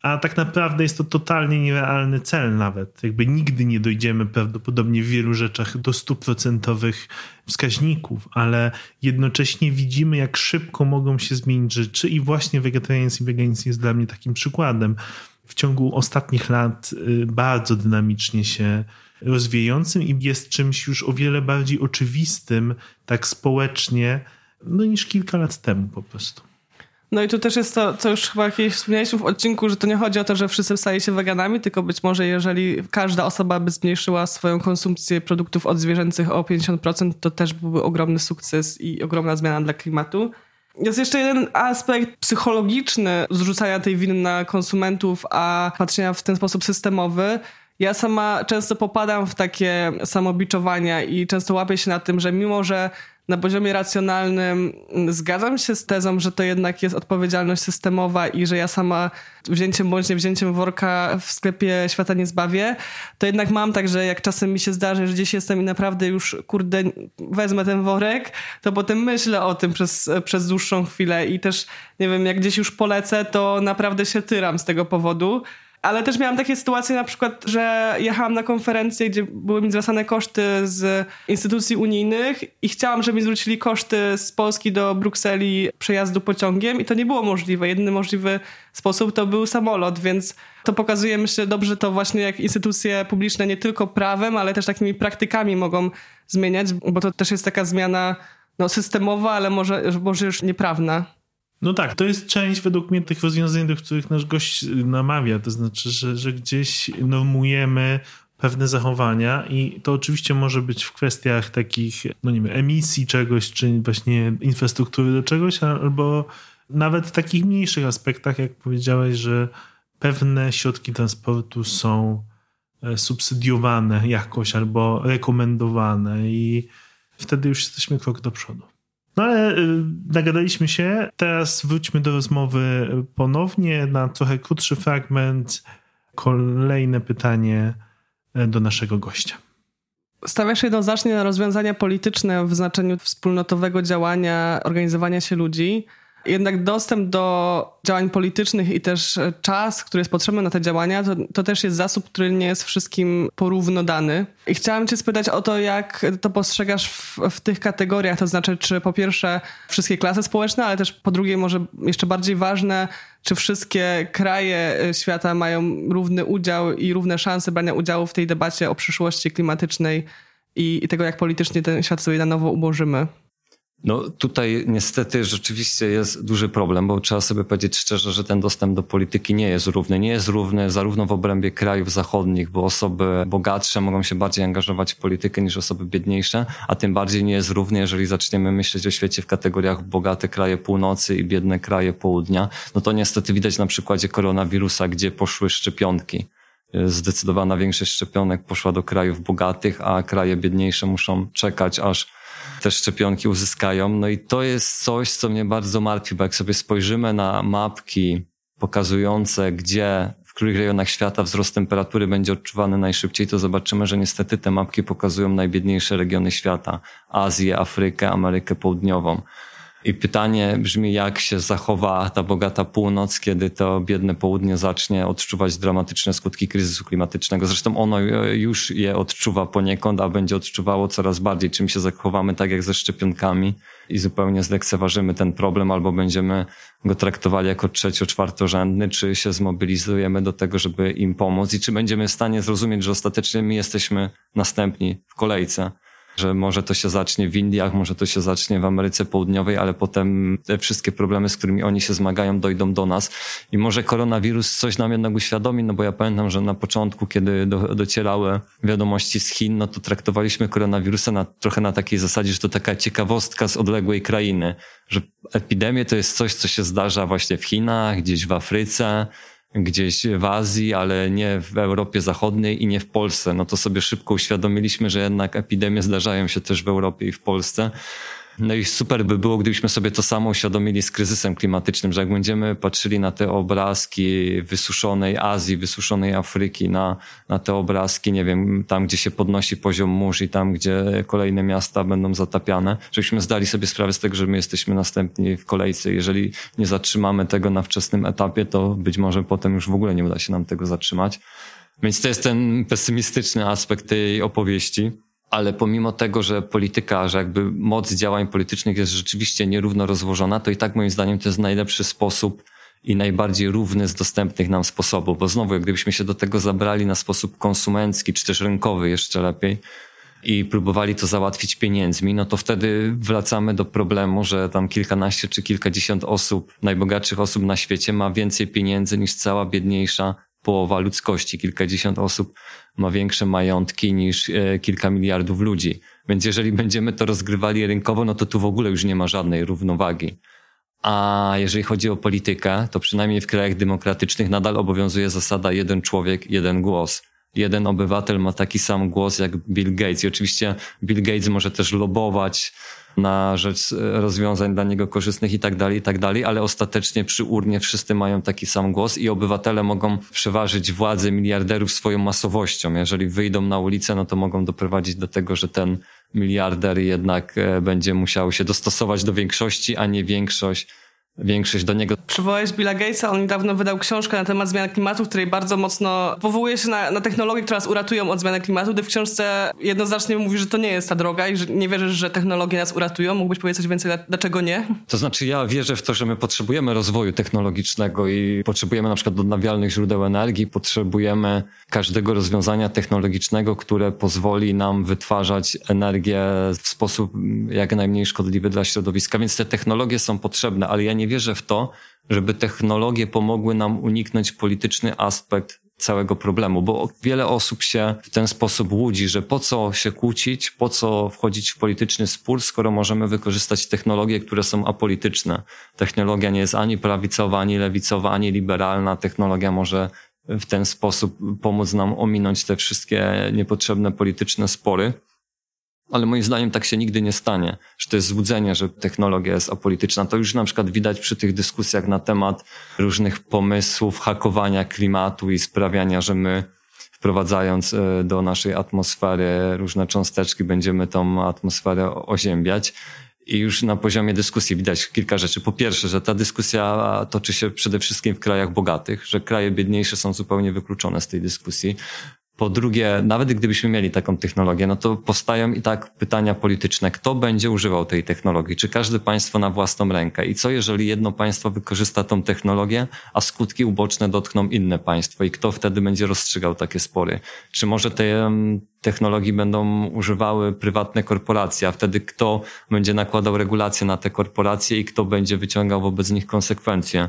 A tak naprawdę jest to totalnie nierealny cel, nawet. Jakby nigdy nie dojdziemy prawdopodobnie w wielu rzeczach do stuprocentowych wskaźników, ale jednocześnie widzimy, jak szybko mogą się zmienić rzeczy, i właśnie wegetarianizm i veganizm jest dla mnie takim przykładem w ciągu ostatnich lat y, bardzo dynamicznie się rozwijającym i jest czymś już o wiele bardziej oczywistym, tak społecznie, no niż kilka lat temu po prostu. No i tu też jest to, co już chyba kiedyś wspomnieliśmy w odcinku, że to nie chodzi o to, że wszyscy stali się weganami, tylko być może jeżeli każda osoba by zmniejszyła swoją konsumpcję produktów odzwierzęcych o 50%, to też byłby ogromny sukces i ogromna zmiana dla klimatu. Jest jeszcze jeden aspekt psychologiczny zrzucania tej winy na konsumentów, a patrzenia w ten sposób systemowy. Ja sama często popadam w takie samobiczowania i często łapię się na tym, że mimo, że na poziomie racjonalnym zgadzam się z tezą, że to jednak jest odpowiedzialność systemowa i że ja sama wzięciem bądź nie wzięciem worka w sklepie świata nie zbawię, to jednak mam tak, że jak czasem mi się zdarzy, że gdzieś jestem i naprawdę już, kurde, wezmę ten worek, to potem myślę o tym przez, przez dłuższą chwilę i też, nie wiem, jak gdzieś już polecę, to naprawdę się tyram z tego powodu. Ale też miałam takie sytuacje na przykład, że jechałam na konferencję, gdzie były mi zwracane koszty z instytucji unijnych i chciałam, żeby mi zwrócili koszty z Polski do Brukseli przejazdu pociągiem i to nie było możliwe. Jedyny możliwy sposób to był samolot, więc to pokazuje myślę dobrze to właśnie jak instytucje publiczne nie tylko prawem, ale też takimi praktykami mogą zmieniać, bo to też jest taka zmiana no, systemowa, ale może, może już nieprawna. No tak, to jest część według mnie tych rozwiązań, do których nasz gość namawia. To znaczy, że, że gdzieś normujemy pewne zachowania i to oczywiście może być w kwestiach takich, no nie wiem, emisji czegoś, czy właśnie infrastruktury do czegoś, albo nawet w takich mniejszych aspektach, jak powiedziałeś, że pewne środki transportu są e, subsydiowane jakoś albo rekomendowane i wtedy już jesteśmy krok do przodu. No ale y, nagadaliśmy się. Teraz wróćmy do rozmowy ponownie na trochę krótszy fragment. Kolejne pytanie e, do naszego gościa. Stawiasz jednoznacznie na rozwiązania polityczne w znaczeniu wspólnotowego działania, organizowania się ludzi. Jednak dostęp do działań politycznych i też czas, który jest potrzebny na te działania, to, to, też jest zasób, który nie jest wszystkim porówno dany. I chciałam Cię spytać o to, jak to postrzegasz w, w, tych kategoriach, to znaczy, czy po pierwsze wszystkie klasy społeczne, ale też po drugie, może jeszcze bardziej ważne, czy wszystkie kraje świata mają równy udział i równe szanse brania udziału w tej debacie o przyszłości klimatycznej i, i tego, jak politycznie ten świat sobie na nowo ułożymy. No tutaj niestety rzeczywiście jest duży problem, bo trzeba sobie powiedzieć szczerze, że ten dostęp do polityki nie jest równy. Nie jest równy zarówno w obrębie krajów zachodnich, bo osoby bogatsze mogą się bardziej angażować w politykę niż osoby biedniejsze, a tym bardziej nie jest równy, jeżeli zaczniemy myśleć o świecie w kategoriach bogate kraje północy i biedne kraje południa. No to niestety widać na przykładzie koronawirusa, gdzie poszły szczepionki zdecydowana większość szczepionek poszła do krajów bogatych, a kraje biedniejsze muszą czekać, aż te szczepionki uzyskają. No i to jest coś, co mnie bardzo martwi, bo jak sobie spojrzymy na mapki pokazujące, gdzie, w których rejonach świata wzrost temperatury będzie odczuwany najszybciej, to zobaczymy, że niestety te mapki pokazują najbiedniejsze regiony świata. Azję, Afrykę, Amerykę Południową. I pytanie brzmi, jak się zachowa ta bogata północ, kiedy to biedne południe zacznie odczuwać dramatyczne skutki kryzysu klimatycznego. Zresztą ono już je odczuwa poniekąd, a będzie odczuwało coraz bardziej. Czym się zachowamy tak jak ze szczepionkami i zupełnie zlekceważymy ten problem, albo będziemy go traktowali jako trzecio-czwartorzędny, czy się zmobilizujemy do tego, żeby im pomóc i czy będziemy w stanie zrozumieć, że ostatecznie my jesteśmy następni w kolejce że może to się zacznie w Indiach, może to się zacznie w Ameryce Południowej, ale potem te wszystkie problemy, z którymi oni się zmagają, dojdą do nas. I może koronawirus coś nam jednak uświadomi, no bo ja pamiętam, że na początku, kiedy do, docierały wiadomości z Chin, no to traktowaliśmy koronawirusa na, trochę na takiej zasadzie, że to taka ciekawostka z odległej krainy, że epidemie to jest coś, co się zdarza właśnie w Chinach, gdzieś w Afryce, gdzieś w Azji, ale nie w Europie Zachodniej i nie w Polsce. No to sobie szybko uświadomiliśmy, że jednak epidemie zdarzają się też w Europie i w Polsce. No i super by było, gdybyśmy sobie to samo uświadomili z kryzysem klimatycznym, że jak będziemy patrzyli na te obrazki wysuszonej Azji, wysuszonej Afryki, na, na te obrazki, nie wiem, tam gdzie się podnosi poziom mórz i tam gdzie kolejne miasta będą zatapiane, żebyśmy zdali sobie sprawę z tego, że my jesteśmy następni w kolejce. Jeżeli nie zatrzymamy tego na wczesnym etapie, to być może potem już w ogóle nie uda się nam tego zatrzymać. Więc to jest ten pesymistyczny aspekt tej opowieści ale pomimo tego, że polityka, że jakby moc działań politycznych jest rzeczywiście nierówno rozłożona, to i tak moim zdaniem to jest najlepszy sposób i najbardziej równy z dostępnych nam sposobów, bo znowu, gdybyśmy się do tego zabrali na sposób konsumencki, czy też rynkowy jeszcze lepiej, i próbowali to załatwić pieniędzmi, no to wtedy wracamy do problemu, że tam kilkanaście czy kilkadziesiąt osób, najbogatszych osób na świecie ma więcej pieniędzy niż cała biedniejsza połowa ludzkości, kilkadziesiąt osób ma większe majątki niż e, kilka miliardów ludzi. Więc jeżeli będziemy to rozgrywali rynkowo, no to tu w ogóle już nie ma żadnej równowagi. A jeżeli chodzi o politykę, to przynajmniej w krajach demokratycznych nadal obowiązuje zasada jeden człowiek, jeden głos jeden obywatel ma taki sam głos jak Bill Gates. I oczywiście Bill Gates może też lobować na rzecz e, rozwiązań dla niego korzystnych i tak dalej, i tak dalej, ale ostatecznie przy urnie wszyscy mają taki sam głos i obywatele mogą przeważyć władzę miliarderów swoją masowością. Jeżeli wyjdą na ulicę, no to mogą doprowadzić do tego, że ten miliarder jednak e, będzie musiał się dostosować do większości, a nie większość większość do niego. Przywołałeś Billa Gatesa, on niedawno wydał książkę na temat zmian klimatu, w której bardzo mocno powołuje się na, na technologie, które nas uratują od zmiany klimatu. Ty w książce jednoznacznie mówi, że to nie jest ta droga i że nie wierzysz, że technologie nas uratują. Mógłbyś powiedzieć coś więcej, dlaczego nie? To znaczy ja wierzę w to, że my potrzebujemy rozwoju technologicznego i potrzebujemy na przykład odnawialnych źródeł energii, potrzebujemy każdego rozwiązania technologicznego, które pozwoli nam wytwarzać energię w sposób jak najmniej szkodliwy dla środowiska, więc te technologie są potrzebne, ale ja nie wierzę w to, żeby technologie pomogły nam uniknąć polityczny aspekt całego problemu, bo wiele osób się w ten sposób łudzi, że po co się kłócić, po co wchodzić w polityczny spór, skoro możemy wykorzystać technologie, które są apolityczne. Technologia nie jest ani prawicowa, ani lewicowa, ani liberalna. Technologia może w ten sposób pomóc nam ominąć te wszystkie niepotrzebne polityczne spory. Ale moim zdaniem tak się nigdy nie stanie, że to jest złudzenie, że technologia jest apolityczna. To już na przykład widać przy tych dyskusjach na temat różnych pomysłów hakowania klimatu i sprawiania, że my wprowadzając e, do naszej atmosfery różne cząsteczki, będziemy tą atmosferę oziębiać. I już na poziomie dyskusji widać kilka rzeczy. Po pierwsze, że ta dyskusja toczy się przede wszystkim w krajach bogatych, że kraje biedniejsze są zupełnie wykluczone z tej dyskusji. Po drugie, nawet gdybyśmy mieli taką technologię, no to powstają i tak pytania polityczne. Kto będzie używał tej technologii? Czy każde państwo na własną rękę? I co jeżeli jedno państwo wykorzysta tą technologię, a skutki uboczne dotkną inne państwo? I kto wtedy będzie rozstrzygał takie spory? Czy może te technologii będą używały prywatne korporacje, a wtedy kto będzie nakładał regulacje na te korporacje i kto będzie wyciągał wobec nich konsekwencje?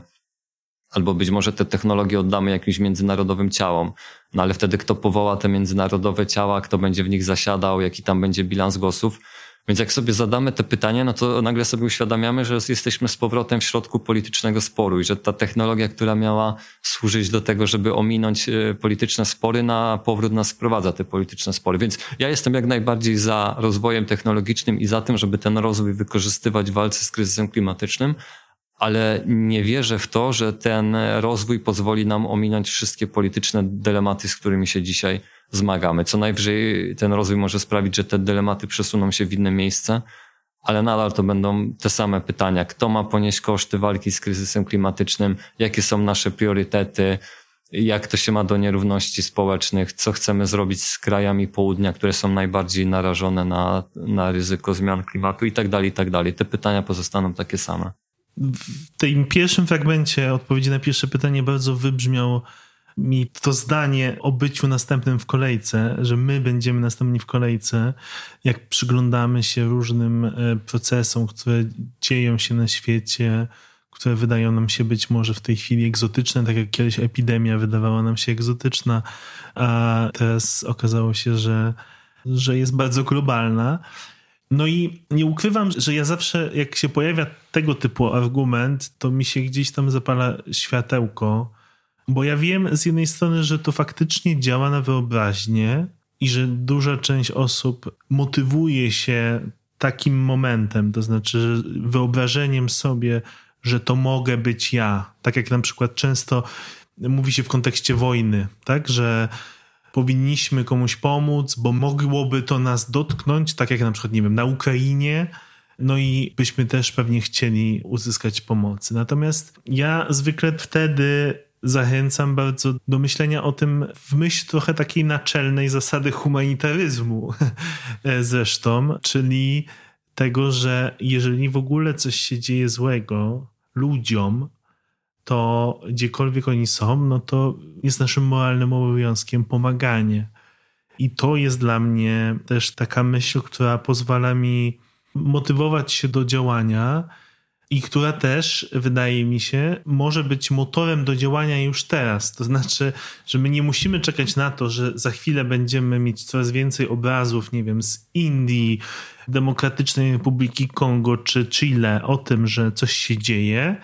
Albo być może te technologie oddamy jakimś międzynarodowym ciałom. No ale wtedy kto powoła te międzynarodowe ciała, kto będzie w nich zasiadał, jaki tam będzie bilans głosów. Więc jak sobie zadamy te pytania, no to nagle sobie uświadamiamy, że jesteśmy z powrotem w środku politycznego sporu i że ta technologia, która miała służyć do tego, żeby ominąć e, polityczne spory, na powrót nas wprowadza te polityczne spory. Więc ja jestem jak najbardziej za rozwojem technologicznym i za tym, żeby ten rozwój wykorzystywać w walce z kryzysem klimatycznym, ale nie wierzę w to, że ten rozwój pozwoli nam ominąć wszystkie polityczne dylematy, z którymi się dzisiaj zmagamy. Co najwyżej ten rozwój może sprawić, że te dylematy przesuną się w inne miejsce, ale nadal to będą te same pytania. Kto ma ponieść koszty walki z kryzysem klimatycznym? Jakie są nasze priorytety? Jak to się ma do nierówności społecznych? Co chcemy zrobić z krajami południa, które są najbardziej narażone na, na ryzyko zmian klimatu i tak dalej, i tak dalej. Te pytania pozostaną takie same w tym pierwszym fragmencie odpowiedzi na pierwsze pytanie bardzo wybrzmiał mi to zdanie o byciu następnym w kolejce, że my będziemy następni w kolejce, jak przyglądamy się różnym e, procesom, które dzieją się na świecie, które wydają nam się być może w tej chwili egzotyczne, tak jak kiedyś epidemia wydawała nam się egzotyczna, a teraz okazało się, że, że jest bardzo globalna. No i nie ukrywam, że ja zawsze, jak się pojawia tego typu argument, to mi się gdzieś tam zapala światełko, bo ja wiem z jednej strony, że to faktycznie działa na wyobraźnię i że duża część osób motywuje się takim momentem, to znaczy wyobrażeniem sobie, że to mogę być ja. Tak jak na przykład często mówi się w kontekście wojny, tak, że powinniśmy komuś pomóc, bo mogłoby to nas dotknąć, tak jak na przykład, nie wiem, na Ukrainie, no i byśmy też pewnie chcieli uzyskać pomocy. Natomiast ja zwykle wtedy zachęcam bardzo do myślenia o tym w myśl trochę takiej naczelnej zasady humanitaryzmu zresztą, czyli tego, że jeżeli w ogóle coś się dzieje złego ludziom, to gdziekolwiek oni są, no to jest naszym moralnym obowiązkiem pomaganie. I to jest dla mnie też taka myśl, która pozwala mi motywować się do działania i która też, wydaje mi się, może być motorem do działania już teraz. To znaczy, że my nie musimy czekać na to, że za chwilę będziemy mieć coraz więcej obrazów, nie wiem, z Indii, Demokratycznej Republiki Kongo czy Chile o tym, że coś się dzieje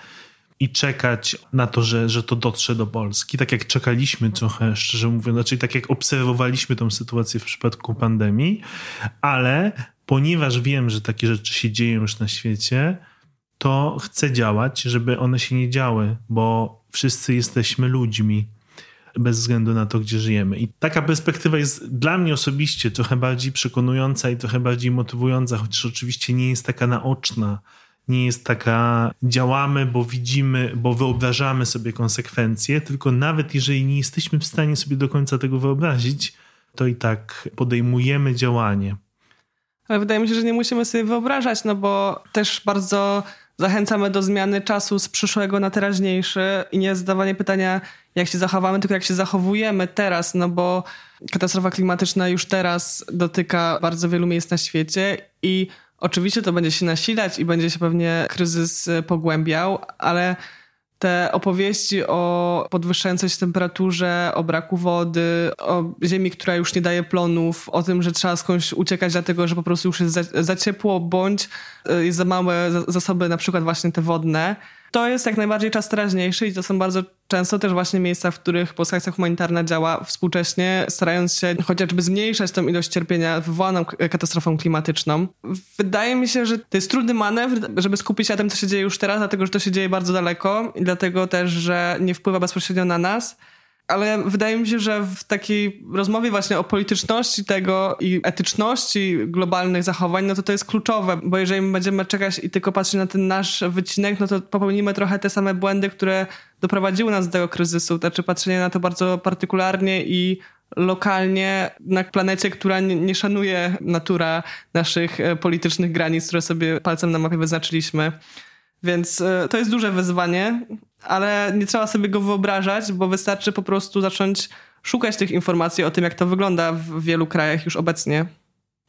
i czekać na to, że, że to dotrze do Polski. Tak jak czekaliśmy trochę, szczerze mówiąc, znaczy tak jak obserwowaliśmy tą sytuację w przypadku pandemii, ale ponieważ wiem, że takie rzeczy się dzieją już na świecie, to chcę działać, żeby one się nie działy, bo wszyscy jesteśmy ludźmi bez względu na to, gdzie żyjemy. I taka perspektywa jest dla mnie osobiście trochę bardziej przekonująca i trochę bardziej motywująca, chociaż oczywiście nie jest taka naoczna nie jest taka działamy, bo widzimy, bo wyobrażamy sobie konsekwencje, tylko nawet jeżeli nie jesteśmy w stanie sobie do końca tego wyobrazić, to i tak podejmujemy działanie. Ale wydaje mi się, że nie musimy sobie wyobrażać, no bo też bardzo zachęcamy do zmiany czasu z przyszłego na teraźniejszy i nie zadawanie pytania, jak się zachowamy, tylko jak się zachowujemy teraz, no bo katastrofa klimatyczna już teraz dotyka bardzo wielu miejsc na świecie i Oczywiście to będzie się nasilać i będzie się pewnie kryzys e, pogłębiał, ale te opowieści o podwyższającej się temperaturze, o braku wody, o ziemi, która już nie daje plonów, o tym, że trzeba skądś uciekać dlatego, że po prostu już jest za, za ciepło, bądź e, jest za małe zasoby, na przykład właśnie te wodne, to jest jak najbardziej czas teraźniejszy i to są bardzo często też właśnie miejsca, w których Polska Akcja Humanitarna działa współcześnie, starając się chociażby zmniejszać tą ilość cierpienia wywołaną katastrofą klimatyczną. Wydaje mi się, że to jest trudny manewr, żeby skupić się na tym, co się dzieje już teraz, dlatego, że to się dzieje bardzo daleko i dlatego też, że nie wpływa bezpośrednio na nas ale wydaje mi się, że w takiej rozmowie właśnie o polityczności tego i etyczności globalnych zachowań, no to to jest kluczowe, bo jeżeli my będziemy czekać i tylko patrzeć na ten nasz wycinek, no to popełnimy trochę te same błędy, które doprowadziły nas do tego kryzysu. Znaczy patrzenie na to bardzo partykularnie i lokalnie na planecie, która nie, nie szanuje natura naszych e, politycznych granic, które sobie palcem na mapie wyznaczyliśmy. Więc e, to jest duże wyzwanie, ale nie trzeba sobie go wyobrażać, bo wystarczy po prostu zacząć szukać tych informacji o tym, jak to wygląda w wielu krajach już obecnie.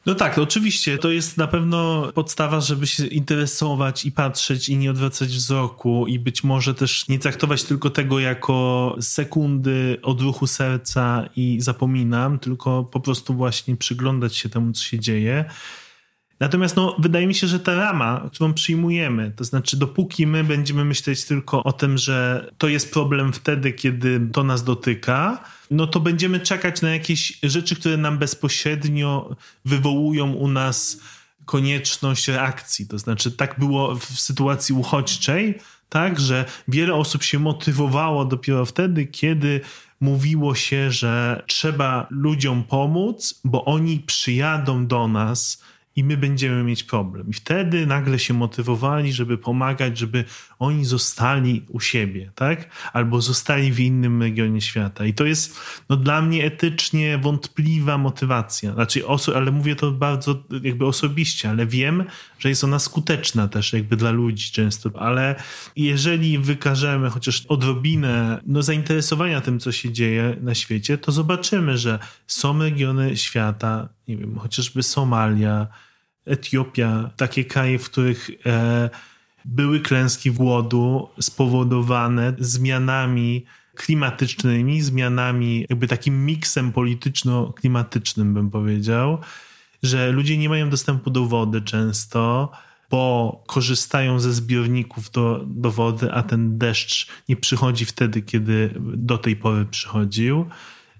No tak, oczywiście. To jest na pewno podstawa, żeby się interesować i patrzeć i nie odwracać wzroku i być może też nie traktować tylko tego jako sekundy odruchu serca i zapominam, tylko po prostu właśnie przyglądać się temu, co się dzieje. Natomiast no, wydaje mi się, że ta rama, którą przyjmujemy, to znaczy dopóki my będziemy myśleć tylko o tym, że to jest problem wtedy, kiedy to nas dotyka, no to będziemy czekać na jakieś rzeczy, które nam bezpośrednio wywołują u nas konieczność reakcji. To znaczy, tak było w sytuacji uchodźczej, tak, że wiele osób się motywowało dopiero wtedy, kiedy mówiło się, że trzeba ludziom pomóc, bo oni przyjadą do nas i my będziemy mieć problem. I wtedy nagle się motywowali, żeby pomagać, żeby oni zostali u siebie, tak? Albo zostali w innym regionie świata. I to jest no, dla mnie etycznie wątpliwa motywacja. Znaczy, ale mówię to bardzo jakby osobiście, ale wiem, że jest ona skuteczna też jakby dla ludzi często. Ale jeżeli wykażemy chociaż odrobinę no, zainteresowania tym, co się dzieje na świecie, to zobaczymy, że są regiony świata, nie wiem, chociażby Somalia, Etiopia, takie kraje, w których e, były klęski głodu spowodowane zmianami klimatycznymi, zmianami, jakby takim miksem polityczno-klimatycznym, bym powiedział, że ludzie nie mają dostępu do wody często, bo korzystają ze zbiorników do, do wody, a ten deszcz nie przychodzi wtedy, kiedy do tej pory przychodził,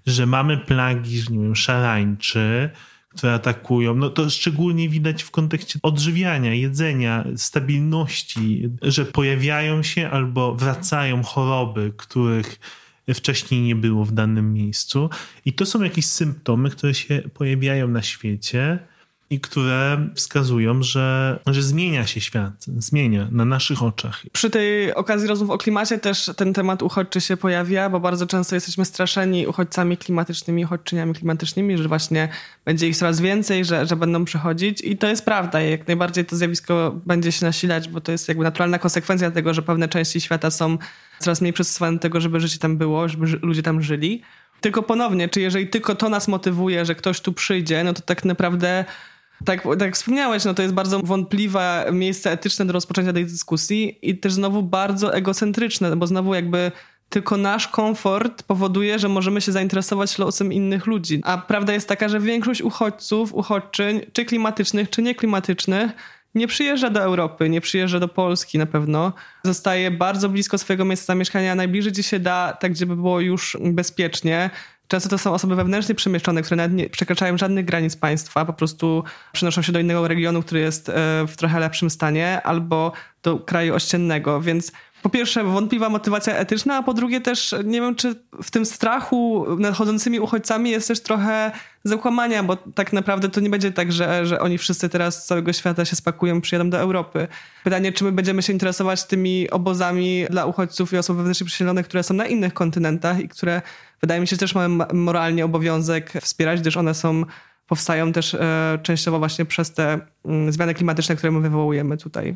że mamy plagi, nie wiem, szarańczy, które atakują, no to szczególnie widać w kontekście odżywiania, jedzenia, stabilności, że pojawiają się albo wracają choroby, których wcześniej nie było w danym miejscu. I to są jakieś symptomy, które się pojawiają na świecie i które wskazują, że, że zmienia się świat, zmienia na naszych oczach. Przy tej okazji rozmów o klimacie też ten temat uchodźczy się pojawia, bo bardzo często jesteśmy straszeni uchodźcami klimatycznymi, uchodźczyniami klimatycznymi, że właśnie będzie ich coraz więcej, że, że będą przychodzić i to jest prawda. Jak najbardziej to zjawisko będzie się nasilać, bo to jest jakby naturalna konsekwencja tego, że pewne części świata są coraz mniej przystosowane do tego, żeby życie tam było, żeby ludzie tam żyli. Tylko ponownie, czy jeżeli tylko to nas motywuje, że ktoś tu przyjdzie, no to tak naprawdę tak, tak wspomniałeś, no to jest bardzo wątpliwe miejsce etyczne do rozpoczęcia tej dyskusji i też znowu bardzo egocentryczne, bo znowu jakby tylko nasz komfort powoduje, że możemy się zainteresować losem innych ludzi. A prawda jest taka, że większość uchodźców, uchodźczyń, czy klimatycznych, czy nieklimatycznych, nie przyjeżdża do Europy, nie przyjeżdża do Polski na pewno. Zostaje bardzo blisko swojego miejsca zamieszkania, najbliżej gdzie się da, tak żeby było już bezpiecznie. Często to są osoby wewnętrznie przemieszczone, które nawet nie przekraczają żadnych granic państwa, po prostu przenoszą się do innego regionu, który jest e, w trochę lepszym stanie, albo do kraju ościennego, więc po pierwsze wątpliwa motywacja etyczna, a po drugie też nie wiem, czy w tym strachu nadchodzącymi uchodźcami jest też trochę zakłamania, bo tak naprawdę to nie będzie tak, że, że oni wszyscy teraz z całego świata się spakują przyjadą do Europy. Pytanie, czy my będziemy się interesować tymi obozami dla uchodźców i osób wewnętrznie przesiedlonych, które są na innych kontynentach i które wydaje mi się też mają moralnie obowiązek wspierać, gdyż one są powstają też e, częściowo właśnie przez te mm, zmiany klimatyczne, które my wywołujemy tutaj.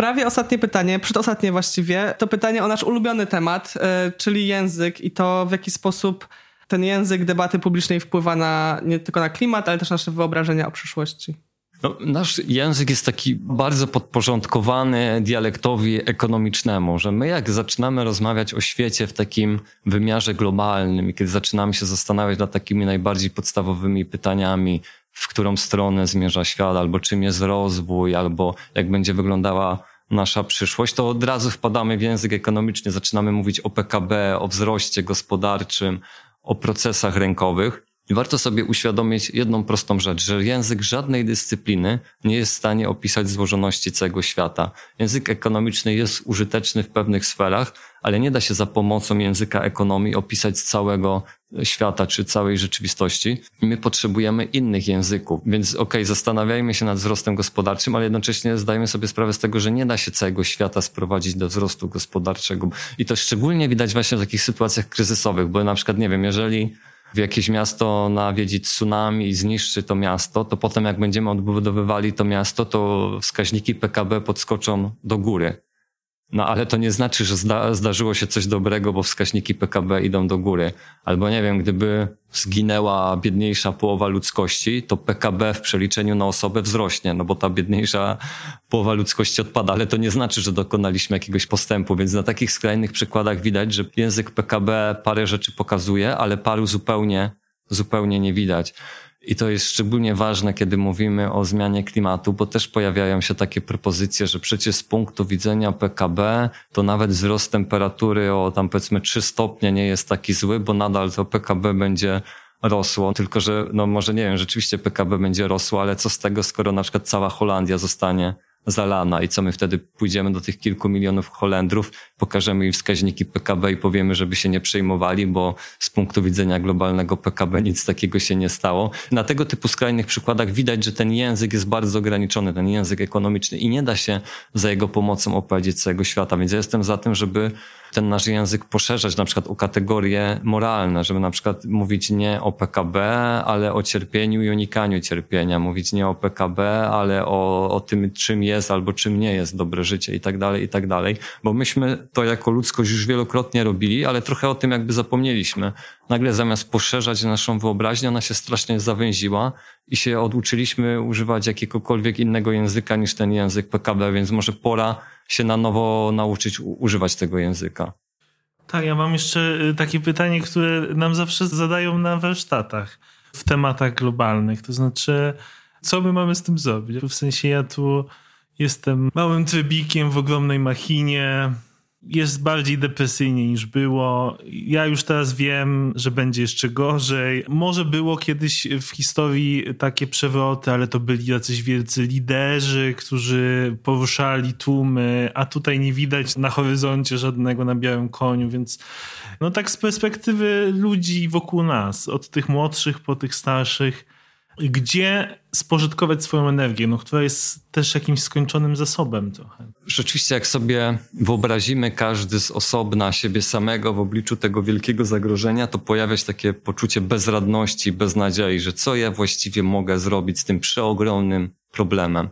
Prawie ostatnie pytanie, przedostatnie właściwie, to pytanie o nasz ulubiony temat, e, czyli język i to w jaki sposób ten język debaty publicznej wpływa na nie tylko na klimat, ale też nasze wyobrażenia o przyszłości. No, nasz język jest taki bardzo podporządkowany dialektowi ekonomicznemu, że my jak zaczynamy rozmawiać o świecie w takim wymiarze globalnym kiedy zaczynamy się zastanawiać nad takimi najbardziej podstawowymi pytaniami, w którą stronę zmierza świat, albo czym jest rozwój, albo jak będzie wyglądała nasza przyszłość, to od razu wpadamy w język ekonomiczny, zaczynamy mówić o PKB, o wzroście gospodarczym, o procesach rynkowych. I warto sobie uświadomić jedną prostą rzecz, że język żadnej dyscypliny nie jest w stanie opisać złożoności całego świata. Język ekonomiczny jest użyteczny w pewnych sferach, ale nie da się za pomocą języka ekonomii opisać całego świata czy całej rzeczywistości. My potrzebujemy innych języków. Więc okej, okay, zastanawiajmy się nad wzrostem gospodarczym, ale jednocześnie zdajemy sobie sprawę z tego, że nie da się całego świata sprowadzić do wzrostu gospodarczego. I to szczególnie widać właśnie w takich sytuacjach kryzysowych, bo na przykład, nie wiem, jeżeli w jakieś miasto nawiedzi tsunami i zniszczy to miasto, to potem jak będziemy odbudowywali to miasto, to wskaźniki PKB podskoczą do góry. No ale to nie znaczy, że zda, zdarzyło się coś dobrego, bo wskaźniki PKB idą do góry. Albo nie wiem, gdyby zginęła biedniejsza połowa ludzkości, to PKB w przeliczeniu na osobę wzrośnie, no bo ta biedniejsza połowa ludzkości odpada, ale to nie znaczy, że dokonaliśmy jakiegoś postępu, więc na takich skrajnych przykładach widać, że język PKB parę rzeczy pokazuje, ale paru zupełnie, zupełnie nie widać. I to jest szczególnie ważne, kiedy mówimy o zmianie klimatu, bo też pojawiają się takie propozycje, że przecież z punktu widzenia PKB to nawet wzrost temperatury o tam powiedzmy 3 stopnie nie jest taki zły, bo nadal to PKB będzie rosło, tylko że no może nie wiem, rzeczywiście PKB będzie rosło, ale co z tego, skoro na przykład cała Holandia zostanie zalana i co my wtedy pójdziemy do tych kilku milionów Holendrów, pokażemy im wskaźniki PKB i powiemy, żeby się nie przejmowali, bo z punktu widzenia globalnego PKB nic takiego się nie stało. Na tego typu skrajnych przykładach widać, że ten język jest bardzo ograniczony, ten język ekonomiczny i nie da się za jego pomocą opowiedzieć całego świata, więc ja jestem za tym, żeby ten nasz język poszerzać na przykład o kategorie moralne, żeby na przykład mówić nie o PKB, ale o cierpieniu i unikaniu cierpienia, mówić nie o PKB, ale o, o tym, czym jest albo czym nie jest dobre życie i tak dalej, i tak dalej, bo myśmy to jako ludzkość już wielokrotnie robili, ale trochę o tym jakby zapomnieliśmy. Nagle zamiast poszerzać naszą wyobraźnię, ona się strasznie zawęziła i się oduczyliśmy używać jakiegokolwiek innego języka niż ten język PKB, więc może pora się na nowo nauczyć używać tego języka. Tak, ja mam jeszcze y, takie pytanie, które nam zawsze zadają na warsztatach w tematach globalnych. To znaczy, co my mamy z tym zrobić? W sensie ja tu jestem małym trybikiem w ogromnej machinie, jest bardziej depresyjnie niż było. Ja już teraz wiem, że będzie jeszcze gorzej. Może było kiedyś w historii takie przewroty, ale to byli jacyś wielcy liderzy, którzy poruszali tłumy, a tutaj nie widać na horyzoncie żadnego na białym koniu, więc no tak z perspektywy ludzi wokół nas, od tych młodszych po tych starszych, gdzie spożytkować swoją energię, no, która jest też jakimś skończonym zasobem trochę. Rzeczywiście, jak sobie wyobrazimy każdy z osobna siebie samego w obliczu tego wielkiego zagrożenia, to pojawia się takie poczucie bezradności, beznadziei, że co ja właściwie mogę zrobić z tym przeogromnym problemem,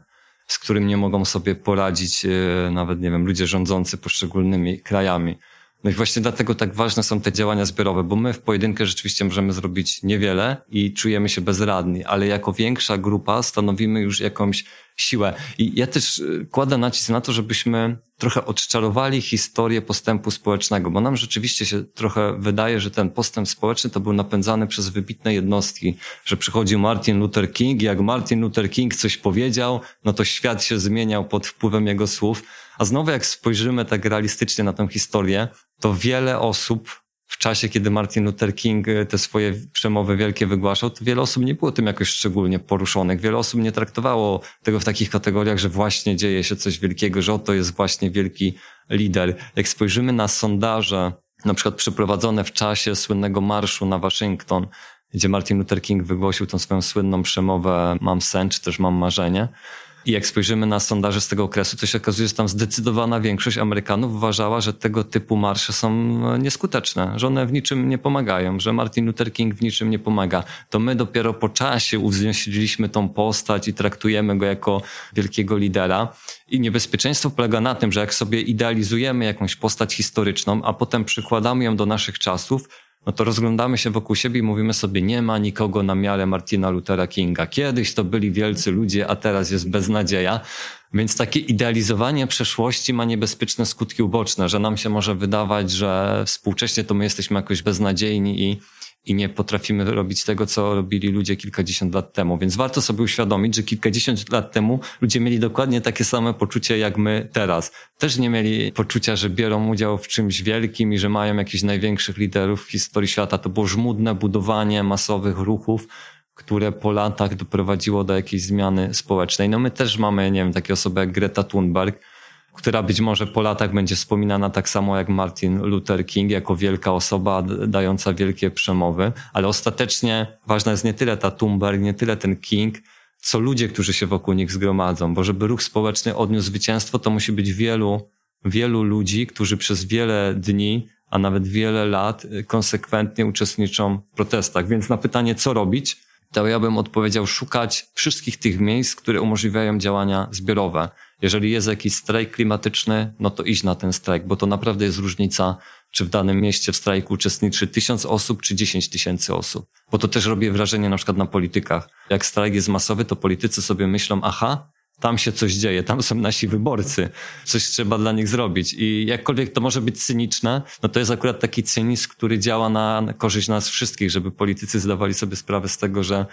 z którym nie mogą sobie poradzić e, nawet, nie wiem, ludzie rządzący poszczególnymi krajami. No i właśnie dlatego tak ważne są te działania zbiorowe, bo my w pojedynkę rzeczywiście możemy zrobić niewiele i czujemy się bezradni, ale jako większa grupa stanowimy już jakąś siłę. I ja też y, kładę nacisk na to, żebyśmy trochę odczarowali historię postępu społecznego, bo nam rzeczywiście się trochę wydaje, że ten postęp społeczny to był napędzany przez wybitne jednostki, że przychodził Martin Luther King i jak Martin Luther King coś powiedział, no to świat się zmieniał pod wpływem jego słów. A znowu jak spojrzymy tak realistycznie na tę historię, to wiele osób w czasie, kiedy Martin Luther King e, te swoje przemowy wielkie wygłaszał, to wiele osób nie było tym jakoś szczególnie poruszonych. Wiele osób nie traktowało tego w takich kategoriach, że właśnie dzieje się coś wielkiego, że oto jest właśnie wielki lider. Jak spojrzymy na sondaże, na przykład przeprowadzone w czasie słynnego marszu na Waszyngton, gdzie Martin Luther King wygłosił tą swoją słynną przemowę Mam sen, czy też Mam marzenie, i jak spojrzymy na sondaże z tego okresu, to się okazuje, że tam zdecydowana większość Amerykanów uważała, że tego typu marsze są e, nieskuteczne, że one w niczym nie pomagają, że Martin Luther King w niczym nie pomaga. To my dopiero po czasie uwznieśliliśmy tą postać i traktujemy go jako wielkiego lidera. I niebezpieczeństwo polega na tym, że jak sobie idealizujemy jakąś postać historyczną, a potem przykładamy ją do naszych czasów, no to rozglądamy się wokół siebie i mówimy sobie, nie ma nikogo na miarę Martina Luthera Kinga. Kiedyś to byli wielcy ludzie, a teraz jest beznadzieja. Więc takie idealizowanie przeszłości ma niebezpieczne skutki uboczne, że nam się może wydawać, że współcześnie to my jesteśmy jakoś beznadziejni i i nie potrafimy robić tego, co robili ludzie kilkadziesiąt lat temu. Więc warto sobie uświadomić, że kilkadziesiąt lat temu ludzie mieli dokładnie takie same poczucie jak my teraz. Też nie mieli poczucia, że biorą udział w czymś wielkim i że mają jakichś największych liderów w historii świata. To było żmudne budowanie masowych ruchów, które po latach doprowadziło do jakiejś zmiany społecznej. No my też mamy, nie wiem, takie osoby jak Greta Thunberg, która być może po latach będzie wspominana tak samo jak Martin Luther King, jako wielka osoba dająca wielkie przemowy, ale ostatecznie ważna jest nie tyle ta Thunberg, nie tyle ten King, co ludzie, którzy się wokół nich zgromadzą, bo żeby ruch społeczny odniósł zwycięstwo, to musi być wielu, wielu ludzi, którzy przez wiele dni a nawet wiele lat konsekwentnie uczestniczą w protestach. Więc na pytanie, co robić, to ja bym odpowiedział szukać wszystkich tych miejsc, które umożliwiają działania zbiorowe. Jeżeli jest jakiś strajk klimatyczny, no to iść na ten strajk, bo to naprawdę jest różnica, czy w danym mieście w strajku uczestniczy tysiąc osób, czy dziesięć tysięcy osób. Bo to też robi wrażenie na przykład na politykach. Jak strajk jest masowy, to politycy sobie myślą, aha, tam się coś dzieje, tam są nasi wyborcy, coś trzeba dla nich zrobić. I jakkolwiek to może być cyniczne, no to jest akurat taki cynizm, który działa na korzyść nas wszystkich, żeby politycy zdawali sobie sprawę z tego, że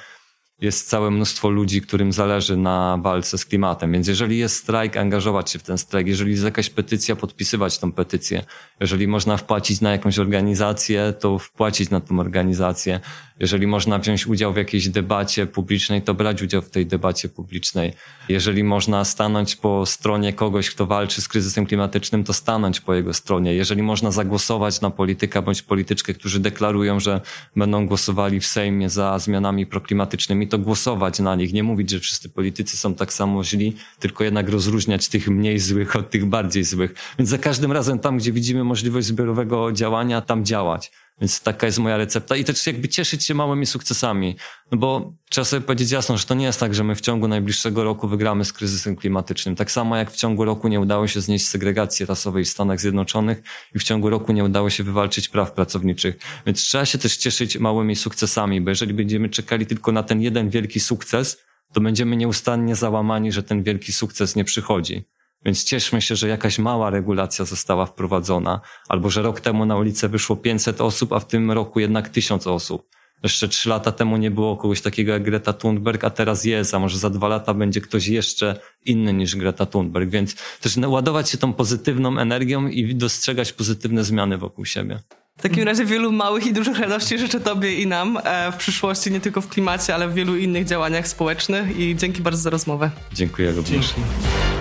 jest całe mnóstwo ludzi, którym zależy na walce z klimatem. Więc jeżeli jest strajk, angażować się w ten strajk. Jeżeli jest jakaś petycja, podpisywać tą petycję. Jeżeli można wpłacić na jakąś organizację, to wpłacić na tą organizację. Jeżeli można wziąć udział w jakiejś debacie publicznej, to brać udział w tej debacie publicznej. Jeżeli można stanąć po stronie kogoś, kto walczy z kryzysem klimatycznym, to stanąć po jego stronie. Jeżeli można zagłosować na polityka bądź polityczkę, którzy deklarują, że będą głosowali w Sejmie za zmianami proklimatycznymi, to głosować na nich. Nie mówić, że wszyscy politycy są tak samo źli, tylko jednak rozróżniać tych mniej złych od tych bardziej złych. Więc za każdym razem tam, gdzie widzimy możliwość zbiorowego działania, tam działać. Więc taka jest moja recepta i też jakby cieszyć się małymi sukcesami. No bo trzeba sobie powiedzieć jasno, że to nie jest tak, że my w ciągu najbliższego roku wygramy z kryzysem klimatycznym. Tak samo jak w ciągu roku nie udało się znieść segregacji rasowej w Stanach Zjednoczonych i w ciągu roku nie udało się wywalczyć praw pracowniczych. Więc trzeba się też cieszyć małymi sukcesami, bo jeżeli będziemy czekali tylko na ten jeden wielki sukces, to będziemy nieustannie załamani, że ten wielki sukces nie przychodzi. Więc cieszmy się, że jakaś mała regulacja została wprowadzona, albo że rok temu na ulicę wyszło 500 osób, a w tym roku jednak 1000 osób. Jeszcze trzy lata temu nie było kogoś takiego jak Greta Thunberg, a teraz jest, a może za dwa lata będzie ktoś jeszcze inny niż Greta Thunberg, więc też ładować się tą pozytywną energią i dostrzegać pozytywne zmiany wokół siebie. W takim razie wielu małych i dużych radości życzę Tobie i nam e, w przyszłości, nie tylko w klimacie, ale w wielu innych działaniach społecznych i dzięki bardzo za rozmowę. Dziękuję również. Dzięki.